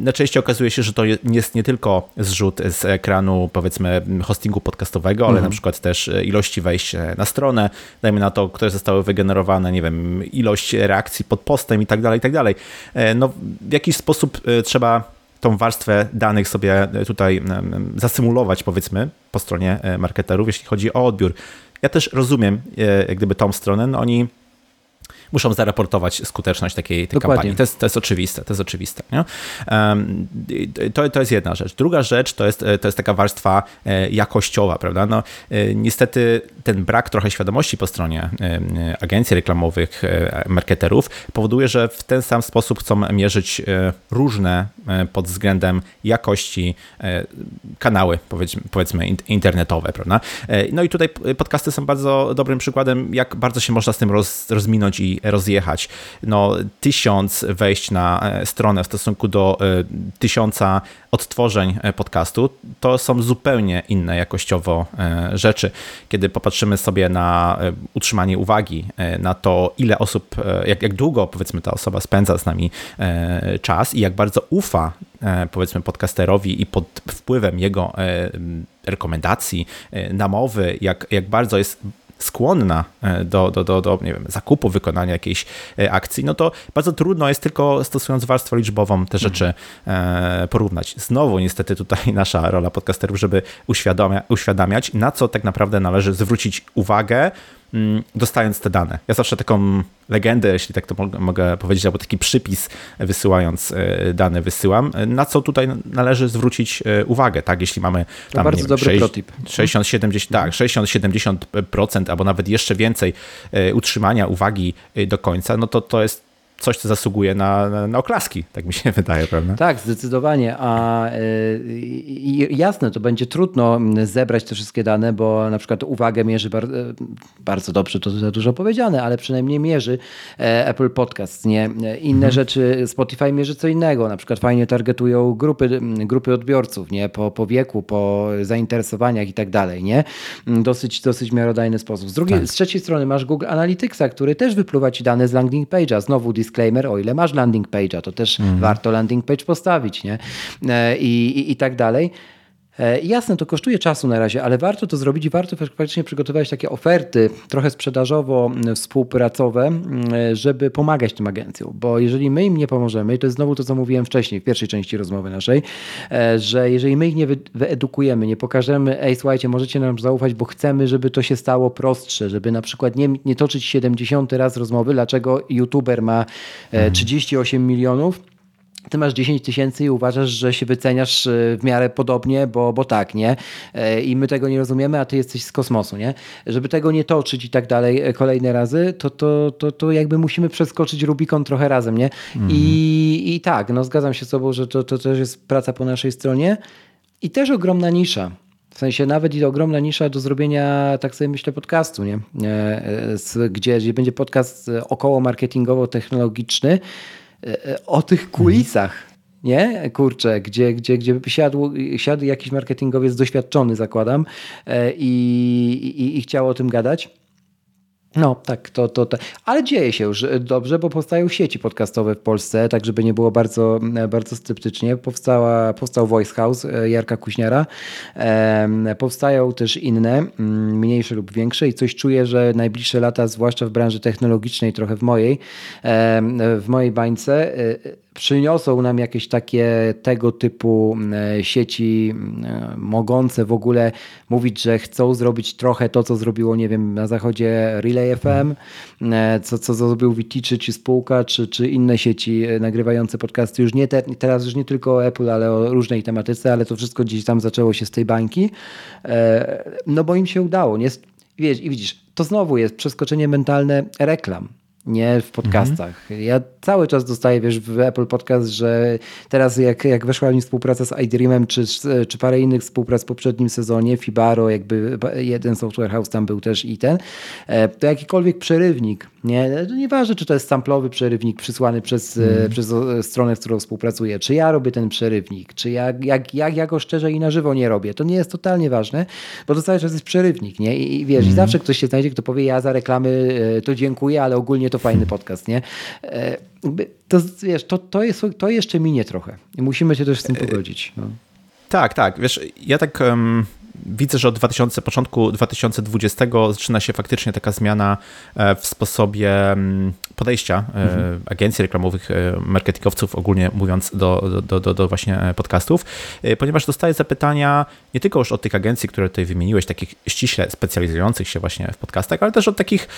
Najczęściej okazuje się, że to jest nie tylko zrzut z ekranu, powiedzmy, hostingu podcastowego, ale mhm. na przykład też ilości wejść na stronę, dajmy na to, które zostały wygenerowane, nie wiem, ilość reakcji pod postem i tak dalej, i tak dalej. E, no, w jakiś sposób e, trzeba tą warstwę danych sobie e, tutaj zasymulować, powiedzmy, po stronie marketerów, jeśli chodzi o odbiór. Ja też rozumiem, jak gdyby tą stronę, no oni muszą zaraportować skuteczność takiej tej kampanii. To jest, to jest oczywiste, to jest oczywiste. Nie? To, to jest jedna rzecz. Druga rzecz to jest, to jest taka warstwa e, jakościowa, prawda? No, e, niestety ten brak trochę świadomości po stronie e, agencji reklamowych, marketerów powoduje, że w ten sam sposób chcą mierzyć różne pod względem jakości kanały, powiedzmy, powiedzmy internetowe, prawda? No i tutaj podcasty są bardzo dobrym przykładem, jak bardzo się można z tym roz, rozminąć i rozjechać. No, tysiąc wejść na e, stronę w stosunku do e, tysiąca odtworzeń e, podcastu, to są zupełnie inne jakościowo rzeczy. Kiedy popatrzymy sobie na utrzymanie uwagi, na to, ile osób, jak, jak długo powiedzmy ta osoba spędza z nami czas i jak bardzo ufa powiedzmy podcasterowi i pod wpływem jego rekomendacji, namowy, jak, jak bardzo jest skłonna e, do, do, do, do nie wiem, zakupu, wykonania jakiejś e, akcji, no to bardzo trudno jest tylko stosując warstwę liczbową te rzeczy mhm. porównać. Znowu niestety tutaj <laughs> nasza rola podcasterów, żeby uświadamia, uświadamiać, na co tak naprawdę należy zwrócić uwagę, dostając te dane. Ja zawsze taką legendę, jeśli tak to mogę powiedzieć, albo taki przypis wysyłając e, dane wysyłam, na co tutaj należy zwrócić e, uwagę, tak, jeśli mamy tam, bardzo wiem, dobry 6, protip. 60, 70, tak, 60-70% albo nawet jeszcze więcej e, utrzymania uwagi do końca, no to to jest coś, co zasługuje na, na, na, oklaski, tak mi się <laughs> wydaje, prawda? Tak, zdecydowanie. A y, jasne, to będzie trudno zebrać te wszystkie dane, bo na przykład uwagę mierzy bar, bardzo dobrze, to za dużo powiedziane, ale przynajmniej mierzy e, Apple Podcast, nie? Inne mhm. rzeczy, Spotify mierzy co innego, na przykład fajnie targetują grupy, grupy odbiorców, nie? Po, po wieku, po zainteresowaniach i tak dalej, nie? Dosyć, dosyć miarodajny sposób. Z drugiej, tak. z trzeciej strony masz Google Analyticsa, który też wypluwa ci dane z landing page'a, znowu disclaimer, o ile masz landing page'a, to też mhm. warto landing page postawić, nie? E, I, i, i tak dalej. E, jasne, to kosztuje czasu na razie, ale warto to zrobić i warto faktycznie przygotować takie oferty trochę sprzedażowo-współpracowe, żeby pomagać tym agencjom, bo jeżeli my im nie pomożemy, to jest znowu to, co mówiłem wcześniej, w pierwszej części rozmowy naszej, e, że jeżeli my ich nie wyedukujemy, nie pokażemy, ej słuchajcie, możecie nam zaufać, bo chcemy, żeby to się stało prostsze, żeby na przykład nie, nie toczyć 70 raz rozmowy, dlaczego youtuber ma 38 e, milionów, ty masz 10 tysięcy i uważasz, że się wyceniasz e, w miarę podobnie, bo, bo tak, nie? E, I my tego nie rozumiemy, a ty jesteś z kosmosu, nie? Żeby tego nie toczyć i tak dalej e, kolejne razy, to, to, to, to jakby musimy przeskoczyć Rubikon trochę razem, nie? Mhm. I, I tak, no zgadzam się z tobą, że to, to też jest praca po naszej stronie i też ogromna nisza. W sensie nawet i ogromna nisza do zrobienia, tak sobie myślę, podcastu, nie? Gdzie, gdzie będzie podcast około marketingowo-technologiczny, o tych kulisach. Nie? Kurczę, gdzie, gdzie, gdzie siadł, siadł jakiś marketingowiec doświadczony, zakładam, e, i, i, i chciał o tym gadać. No, tak, to, to, to. Ale dzieje się już dobrze, bo powstają sieci podcastowe w Polsce, tak żeby nie było bardzo, bardzo sceptycznie. Powstała, powstał Voice House Jarka Kuźniara. powstają też inne, mniejsze lub większe i coś czuję, że najbliższe lata, zwłaszcza w branży technologicznej, trochę w mojej, w mojej bańce, przyniosą nam jakieś takie tego typu e, sieci e, mogące w ogóle mówić, że chcą zrobić trochę to, co zrobiło, nie wiem, na zachodzie Relay FM, e, co, co zrobił Viticzy, czy spółka, czy, czy inne sieci nagrywające podcasty. Już nie te, teraz już nie tylko o Apple, ale o różnej tematyce, ale to wszystko gdzieś tam zaczęło się z tej bańki. No bo im się udało. Nie? Wiesz, I widzisz, to znowu jest przeskoczenie mentalne reklam nie w podcastach. Mhm. Ja cały czas dostaję, wiesz, w Apple Podcast, że teraz jak, jak weszła mi współpraca z iDreamem, czy, czy parę innych współprac w poprzednim sezonie, Fibaro, jakby jeden software house tam był też i ten, e, to jakikolwiek przerywnik, nie, nieważne, czy to jest samplowy przerywnik przysłany przez, mm. przez stronę, z którą współpracuję, czy ja robię ten przerywnik, czy jak, jak, jak ja go szczerze i na żywo nie robię, to nie jest totalnie ważne, bo to cały czas jest przerywnik, nie? I, i wiesz, mm. i zawsze ktoś się znajdzie, kto powie, ja za reklamy e, to dziękuję, ale ogólnie to fajny <laughs> podcast, nie? To, wiesz, to, to, jest, to jeszcze minie trochę i musimy się też z tym pogodzić. No. Tak, tak. Wiesz, ja tak um, widzę, że od 2000, początku 2020 zaczyna się faktycznie taka zmiana e, w sposobie podejścia e, mhm. agencji reklamowych, e, marketingowców ogólnie mówiąc do, do, do, do właśnie podcastów, ponieważ dostaję zapytania nie tylko już od tych agencji, które tutaj wymieniłeś, takich ściśle specjalizujących się właśnie w podcastach, ale też od takich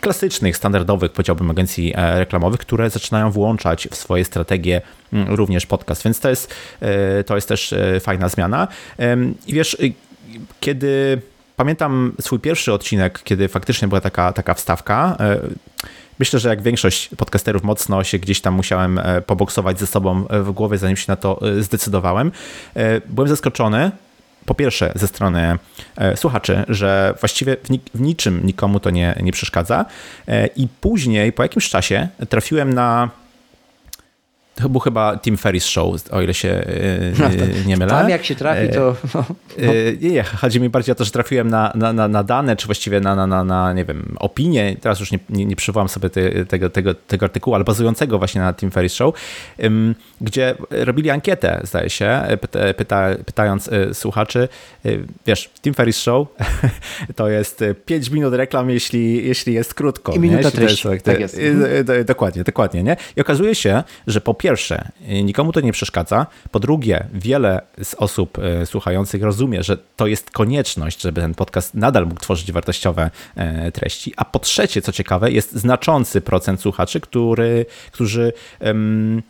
klasycznych, standardowych, powiedziałbym, agencji e, reklamowych, które zaczynają włączać w swoje strategie mm, również podcast, więc to jest, e, to jest też e, fajna zmiana. I wiesz, kiedy pamiętam swój pierwszy odcinek, kiedy faktycznie była taka, taka wstawka, Myślę, że jak większość podcasterów mocno się gdzieś tam musiałem poboksować ze sobą w głowie, zanim się na to zdecydowałem. Byłem zaskoczony, po pierwsze ze strony e, słuchaczy, że właściwie w, niczym nikomu to nie, nie przeszkadza. E, I później, po jakimś czasie, trafiłem na to był chyba Tim Ferris Show, o ile się no, <laughs> nie mylę. Tam jak się trafi, to... No, no. Nie, nie, chodzi mi bardziej o to, że trafiłem na, na, na dane, czy właściwie na, na, na, nie wiem, opinie, teraz już nie, nie, nie przywołam sobie te, tego, tego, tego artykułu, ale bazującego właśnie na Tim Ferris Show, gdzie robili ankietę, zdaje się, pyta, pytając słuchaczy, wiesz, Tim Ferris Show <laughs> to jest 5 minut reklam, jeśli, jeśli jest krótko. I minuta treści, tak jest. Dokładnie, dokładnie, nie? I okazuje się, że po pierwsze, nikomu to nie przeszkadza. Po drugie, wiele z osób e, słuchających rozumie, że to jest konieczność, żeby ten podcast nadal mógł tworzyć wartościowe e, treści. A po trzecie, co ciekawe, jest znaczący procent słuchaczy, który, którzy. Um,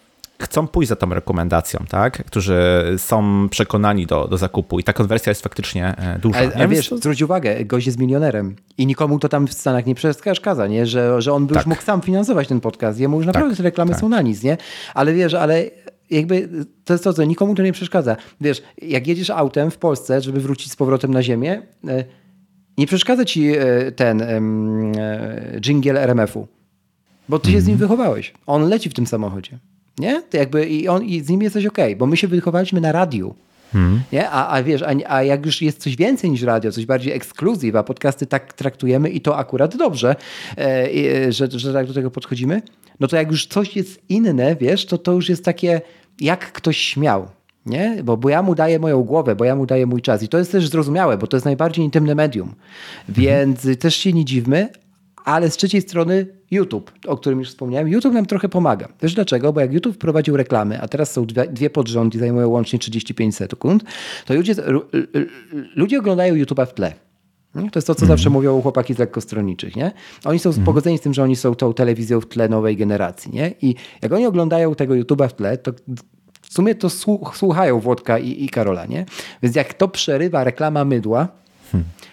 chcą pójść za tą rekomendacją, tak? Którzy są przekonani do, do zakupu i ta konwersja jest faktycznie e, duża. Ale, ale wiesz, to... zwróć uwagę, gość jest milionerem i nikomu to tam w Stanach nie przeszkadza, nie? Że, że on by tak. już mógł sam finansować ten podcast. Jemu już naprawdę tak, te reklamy tak. są na nic, nie? Ale wiesz, ale jakby to jest to, co nikomu to nie przeszkadza. Wiesz, jak jedziesz autem w Polsce, żeby wrócić z powrotem na ziemię, e, nie przeszkadza ci e, ten jingle RMF-u, bo ty się z nim mhm. wychowałeś. On leci w tym samochodzie. Nie? To jakby i, on, i z nim jesteś ok, bo my się wychowaliśmy na radiu. Hmm. Nie? A, a wiesz, a, a, jak już jest coś więcej niż radio, coś bardziej ekskluzyw, a podcasty tak traktujemy i to akurat dobrze, e, e, że, że tak do tego podchodzimy, no to jak już coś jest inne, wiesz, to to już jest takie, jak ktoś śmiał. Nie? Bo, bo ja mu daję moją głowę, bo ja mu daję mój czas. I to jest też zrozumiałe, bo to jest najbardziej intymne medium. Więc hmm. też się nie dziwmy, ale z trzeciej strony YouTube, o którym już wspomniałem, YouTube nam trochę pomaga. Wiesz dlaczego? Bo jak YouTube wprowadził reklamy, a teraz są dwie, dwie podrządy i zajmują łącznie 35 sekund, to ludzie, ludzie oglądają YouTube'a w tle. To jest to, co mm. zawsze mówią chłopaki z lekkostronniczych. Nie? Oni są mm. pogodzeni z tym, że oni są tą telewizją w tle nowej generacji. Nie? I jak oni oglądają tego YouTube'a w tle, to w sumie to słuchają Włodka i, i Karola. Nie? Więc jak to przerywa reklama mydła,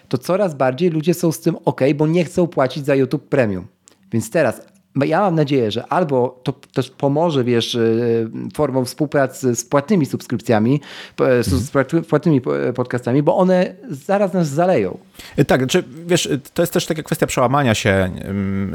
to coraz bardziej ludzie są z tym ok, bo nie chcą płacić za YouTube Premium. Więc teraz ja mam nadzieję, że albo to też pomoże, wiesz, e, formą współpracy z płatnymi subskrypcjami, z mhm. płatnymi podcastami, bo one zaraz nas zaleją. E, tak, znaczy, wiesz, to jest też taka kwestia przełamania się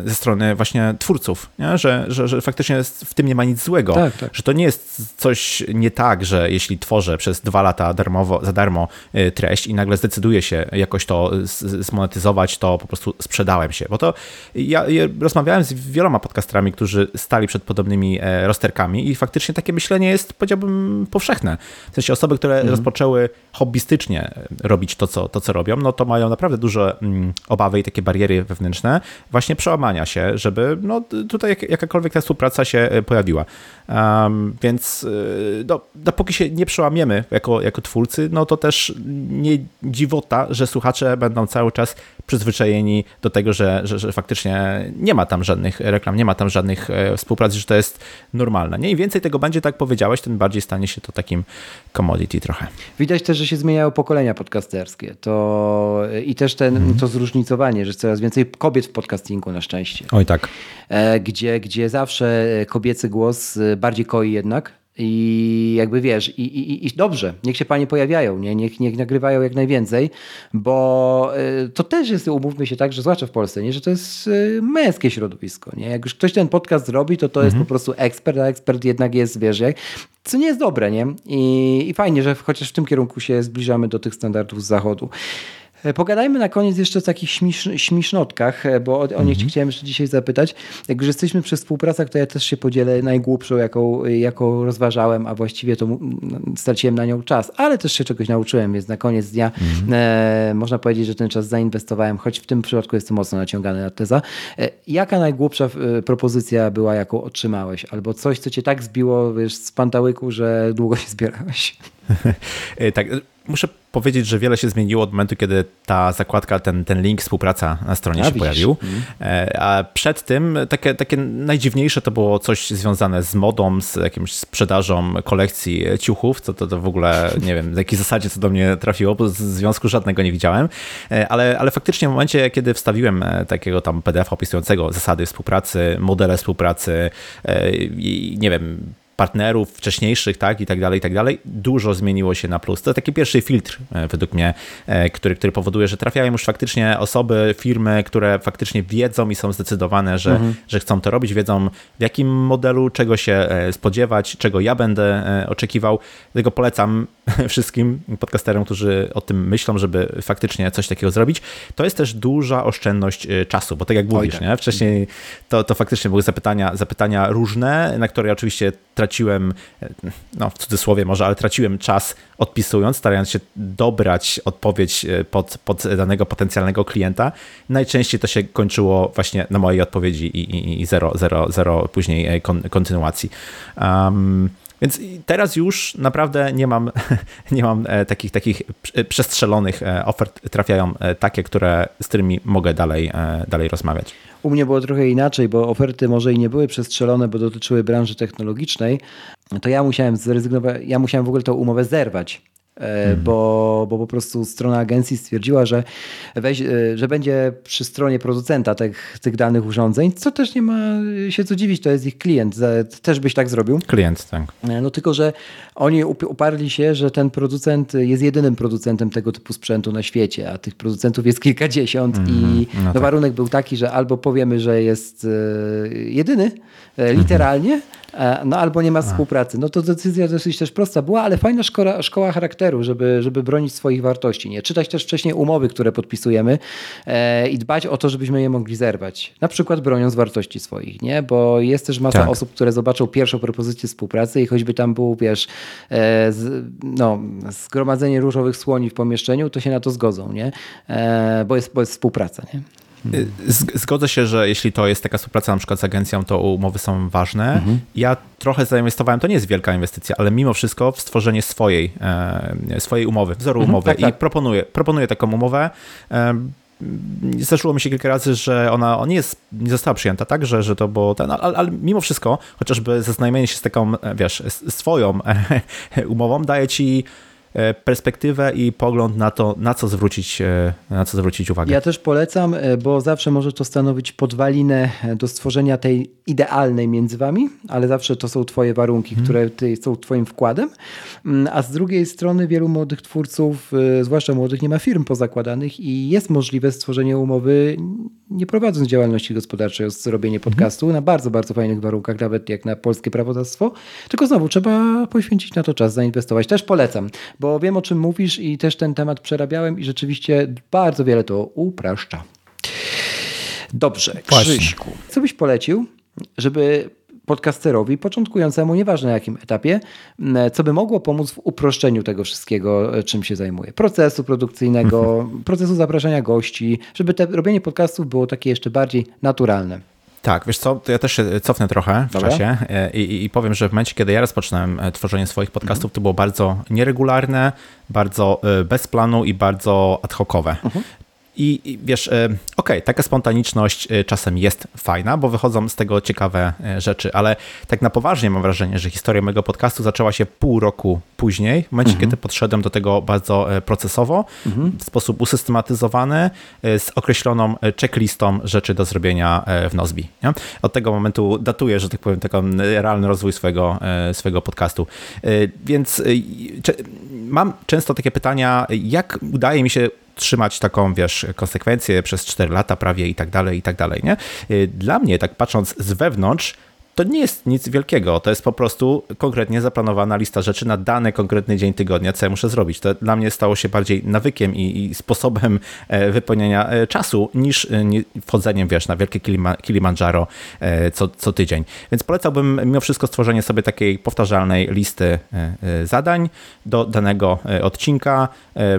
ze strony właśnie twórców, nie? Że, że, że faktycznie w tym nie ma nic złego, tak, tak. że to nie jest coś nie tak, że jeśli tworzę przez dwa lata darmowo, za darmo e, treść i nagle zdecyduję się jakoś to zmonetyzować, to po prostu sprzedałem się, bo to ja, ja rozmawiałem z wieloma wieloma podcasterami, którzy stali przed podobnymi rozterkami i faktycznie takie myślenie jest, powiedziałbym, powszechne. W sensie osoby, które mhm. rozpoczęły hobbystycznie robić to co, to, co robią, no to mają naprawdę duże mm, obawy i takie bariery wewnętrzne właśnie przełamania się, żeby no, tutaj jakakolwiek ta współpraca się pojawiła. Um, więc no, dopóki się nie przełamiemy jako, jako twórcy, no to też nie dziwota, że słuchacze będą cały czas przyzwyczajeni do tego, że, że, że faktycznie nie ma tam żadnych reklam, nie ma tam żadnych e, współpracy, że to jest normalne. Nie? Im więcej tego będzie, tak powiedziałeś, tym bardziej stanie się to takim commodity trochę. Widać też, że się zmieniają pokolenia podcasterskie. To, I też ten, mm. to zróżnicowanie, że coraz więcej kobiet w podcastingu na szczęście. Oj tak. E, gdzie, gdzie zawsze kobiecy głos e, bardziej koi jednak i jakby wiesz, i, i, i dobrze, niech się panie pojawiają, nie? Niech, niech nagrywają jak najwięcej, bo y, to też jest, umówmy się tak, że zwłaszcza w Polsce, nie? że to jest y, męskie środowisko. Nie? Jak już ktoś ten podcast zrobi, to to mhm. jest po prostu ekspert, a ekspert jednak jest, wiesz, jak, co nie jest dobre, nie? I, I fajnie, że chociaż w tym kierunku się zbliżamy do tych standardów z zachodu. E, pogadajmy na koniec jeszcze o takich śmisz, śmisznotkach, e, bo o, o nie mhm. chciałem jeszcze dzisiaj zapytać. Jak już jesteśmy przy współpracach, to ja też się podzielę najgłupszą, jaką, jaką rozważałem, a właściwie to straciłem na nią czas, ale też się czegoś nauczyłem, więc na koniec dnia mhm. e, można powiedzieć, że ten czas zainwestowałem, choć w tym przypadku jest to mocno naciągane na teza. E, jaka najgłupsza e, propozycja była, jaką otrzymałeś? Albo coś, co cię tak zbiło wiesz, z pantałyku, że długo się zbierałeś? <laughs> tak, muszę powiedzieć, że wiele się zmieniło od momentu, kiedy ta zakładka, ten, ten link współpraca na stronie A, się widzisz. pojawił. Mm. A przed tym takie, takie najdziwniejsze to było coś związane z modą, z jakimś sprzedażą kolekcji ciuchów, co to, to w ogóle, nie wiem, w jakiej zasadzie co do mnie trafiło, bo z związku żadnego nie widziałem, e, ale, ale faktycznie w momencie, kiedy wstawiłem e, takiego tam PDF opisującego zasady współpracy, modele współpracy i nie wiem, partnerów wcześniejszych, tak, i tak dalej, i tak dalej, dużo zmieniło się na plus. To taki pierwszy filtr, e, według mnie, e, który, który powoduje, że trafiają już faktycznie osoby, firmy, które faktycznie wiedzą i są zdecydowane, że, mhm. że chcą to robić, wiedzą w jakim modelu, czego się e, spodziewać, czego ja będę oczekiwał. Dlatego polecam <laughs> wszystkim podcasterom, którzy o tym myślą, żeby faktycznie coś takiego zrobić. To jest też duża oszczędność czasu, bo tak jak mówisz, tak. nie? wcześniej to, to faktycznie były zapytania, zapytania różne, na które oczywiście traciłem, no w cudzysłowie może, ale traciłem czas odpisując, starając się dobrać odpowiedź e, pod, pod danego potencjalnego klienta. Najczęściej to się kończyło właśnie na mojej odpowiedzi i, i, i zero, zero, zero później e, kon, kontynuacji. Um, więc teraz już naprawdę nie mam, <laughs> nie mam e, takich, takich przestrzelonych ofert. Trafiają takie, które, z którymi mogę dalej, dalej rozmawiać. U mnie było trochę inaczej, bo oferty może i nie były przestrzelone, bo dotyczyły branży technologicznej. To ja musiałem zrezygnować, ja musiałem w ogóle tę umowę zerwać Hmm. Bo, bo po prostu strona agencji stwierdziła, że, weź, e, że będzie przy stronie producenta tych, tych danych urządzeń, co też nie ma się co dziwić, to jest ich klient. Też byś tak zrobił? Klient, tak. E, no tylko, że oni uparli się, że ten producent jest jedynym producentem tego typu sprzętu na świecie, a tych producentów jest kilkadziesiąt mm, i no, no tak. warunek był taki, że albo powiemy, że jest jedyny, literalnie, E, no albo nie ma współpracy. No to decyzja dosyć też prosta była, ale fajna szkoła, szkoła charakteru, żeby, żeby bronić swoich wartości. Nie? Czytać też wcześniej umowy, które podpisujemy e, i dbać o to, żebyśmy je mogli zerwać. Na przykład broniąc wartości swoich, nie? bo jest też masa tak. osób, które zobaczą pierwszą propozycję współpracy i choćby tam był, wiesz, e, z, no, zgromadzenie różowych słoni w pomieszczeniu, to się na to zgodzą, nie? E, bo, jest, bo jest współpraca. Nie? Zgodzę się, że jeśli to jest taka współpraca na przykład z agencją, to umowy są ważne. Mhm. Ja trochę zainwestowałem, to nie jest wielka inwestycja, ale mimo wszystko w stworzenie swojej, e, swojej umowy, wzoru mhm, umowy tak, tak. i proponuję, proponuję taką umowę. E, zdarzyło mi się kilka razy, że ona nie, jest, nie została przyjęta, tak, że, że to było ten, ale, ale mimo wszystko, chociażby zaznajomienie się z taką, e, wiesz, swoją <laughs> umową daje ci perspektywę i pogląd na to, na co zwrócić, e, na co zwrócić uwagę. Ja też polecam, e, bo zawsze może to stanowić podwalinę do stworzenia tej idealnej między wami, ale zawsze to są twoje warunki, hmm. które ty, są twoim wkładem. Mm, a z drugiej strony wielu młodych twórców, zwłaszcza młodych, nie ma firm pozakładanych i jest możliwe stworzenie umowy nie prowadząc działalności gospodarczej, zrobienie mhm. podcastu hmm. na bardzo, bardzo fajnych warunkach, nawet jak na polskie prawodawstwo. Tylko znowu trzeba poświęcić na to czas, zainwestować. Też polecam, bo wiem o czym mówisz i też ten temat przerabiałem i rzeczywiście bardzo wiele to upraszcza. Dobrze, Krzyśku, co byś polecił, żeby podcasterowi początkującemu, nieważne na jakim etapie, co by mogło pomóc w uproszczeniu tego wszystkiego, e, czym się zajmuje. Procesu produkcyjnego, mhm. procesu zapraszania gości, żeby te robienie podcastów było takie jeszcze bardziej naturalne. Tak, wiesz co, to ja też się cofnę trochę w Dobra. czasie e, i, i, powiem, że w momencie, kiedy ja rozpoczynałem e, tworzenie swoich podcastów, mhm. to było bardzo nieregularne, bardzo bez planu i bardzo ad hocowe. Mhm. I, I, wiesz, e, okej, okay, taka spontaniczność e, czasem jest fajna, bo wychodzą z tego ciekawe e, rzeczy, ale tak na poważnie mam wrażenie, że historia mojego podcastu zaczęła się pół roku później, w momencie, mhm. kiedy podszedłem do tego bardzo procesowo, mhm. w sposób usystematyzowany, z określoną checklistą rzeczy do zrobienia w Nozbi. Nie? Od tego momentu datuję, że tak powiem, taki realny rozwój swojego, swojego podcastu. Więc mam często takie pytania, jak udaje mi się trzymać taką, wiesz, konsekwencję przez 4 lata prawie i tak dalej, i tak dalej, nie? Y, dla mnie, tak patrząc z wewnątrz, to nie jest nic wielkiego. To jest po prostu konkretnie zaplanowana lista rzeczy na dany konkretny dzień tygodnia, co ja muszę zrobić. To dla mnie stało się bardziej nawykiem i, i sposobem e, wypełniania e, czasu niż e, wchodzeniem, wiesz, na wielkie Kilimandżaro co, co tydzień. Więc polecałbym mimo wszystko stworzenie sobie takiej powtarzalnej listy zadań do danego odcinka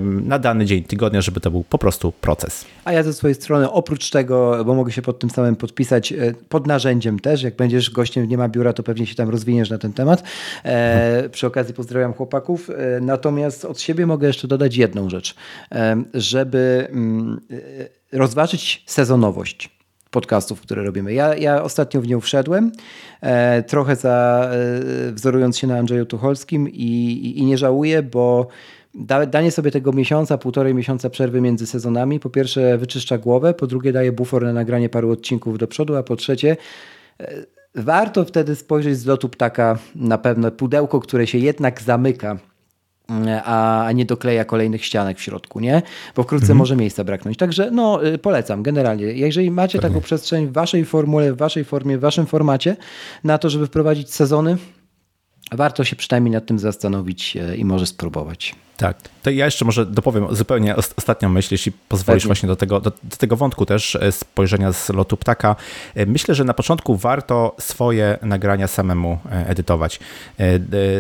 na dany dzień tygodnia, żeby to był po prostu proces. A ja ze swojej strony, oprócz tego, bo mogę się pod tym samym podpisać, pod narzędziem też, jak będziesz go gościem nie ma biura, to pewnie się tam rozwiniesz na ten temat. E, przy okazji pozdrawiam chłopaków. E, natomiast od siebie mogę jeszcze dodać jedną rzecz, e, żeby mm, e, rozważyć sezonowość podcastów, które robimy. Ja, ja ostatnio w nią wszedłem, e, trochę za, e, wzorując się na Andrzeju Tucholskim i, i, i nie żałuję, bo danie sobie tego miesiąca, półtorej miesiąca przerwy między sezonami, po pierwsze wyczyszcza głowę, po drugie daje bufor na nagranie paru odcinków do przodu, a po trzecie Warto wtedy spojrzeć z lotu ptaka na pewne pudełko, które się jednak zamyka a, nie dokleja kolejnych ścianek w środku, nie? Bo wkrótce mhm. może miejsca braknąć. Także no, y, polecam generalnie. Jeżeli macie Pewnie. taką przestrzeń w waszej formule, w waszej formie, w waszym formacie na to, żeby wprowadzić sezony, warto się przynajmniej nad tym zastanowić e, i może spróbować. Tak, to ja jeszcze może dopowiem zupełnie ostatnią myśl, jeśli pozwolisz Pewnie. właśnie do tego, do, do, tego wątku też e, spojrzenia z lotu ptaka. E, myślę, że na początku warto swoje nagrania samemu edytować.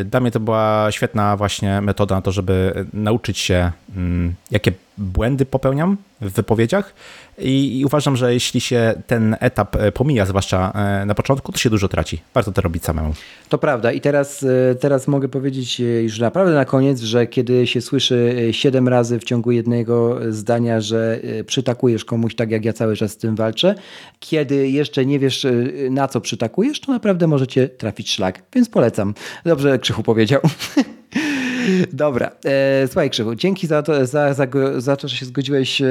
Dla mnie to była świetna właśnie metoda na to, żeby nauczyć się, mm, jakie błędy popełniam w wypowiedziach i, i, uważam, że jeśli się ten etap e, pomija, zwłaszcza e, na początku, to się dużo traci. Warto to robić samemu. To prawda i teraz, e, teraz mogę powiedzieć już naprawdę na koniec, że kiedy się słyszy siedem razy w ciągu jednego zdania, że przytakujesz komuś tak jak ja cały czas z tym walczę, kiedy jeszcze nie wiesz na co przytakujesz, to naprawdę możecie trafić szlak, więc polecam. Dobrze Krzychu powiedział. <laughs> Dobra. E, słuchaj Krzychu, dzięki za to, za, za, za to, że się zgodziłeś e,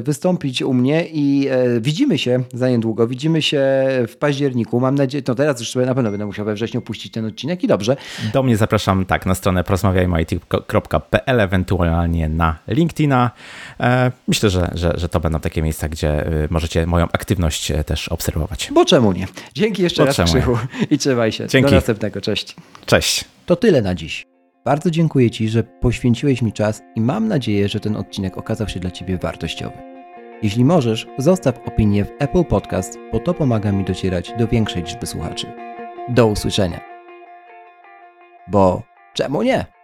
wystąpić u mnie i e, widzimy się za niedługo. Widzimy się w październiku. Mam nadzieję, no teraz już na pewno będę musiał we wrześniu puścić ten odcinek i dobrze. Do mnie zapraszam tak na stronę porozmawiajmy.it.pl, ewentualnie na LinkedIna. E, myślę, że, że, że to będą takie miejsca, gdzie możecie moją aktywność też obserwować. Bo czemu nie? Dzięki jeszcze Bo raz Krzychu i trzymaj się. Dzięki. Do następnego. Cześć. Cześć. To tyle na dziś. Bardzo dziękuję Ci, że poświęciłeś mi czas i mam nadzieję, że ten odcinek okazał się dla Ciebie wartościowy. Jeśli możesz, zostaw opinię w Apple Podcast, bo to pomaga mi docierać do większej liczby słuchaczy. Do usłyszenia. Bo czemu nie?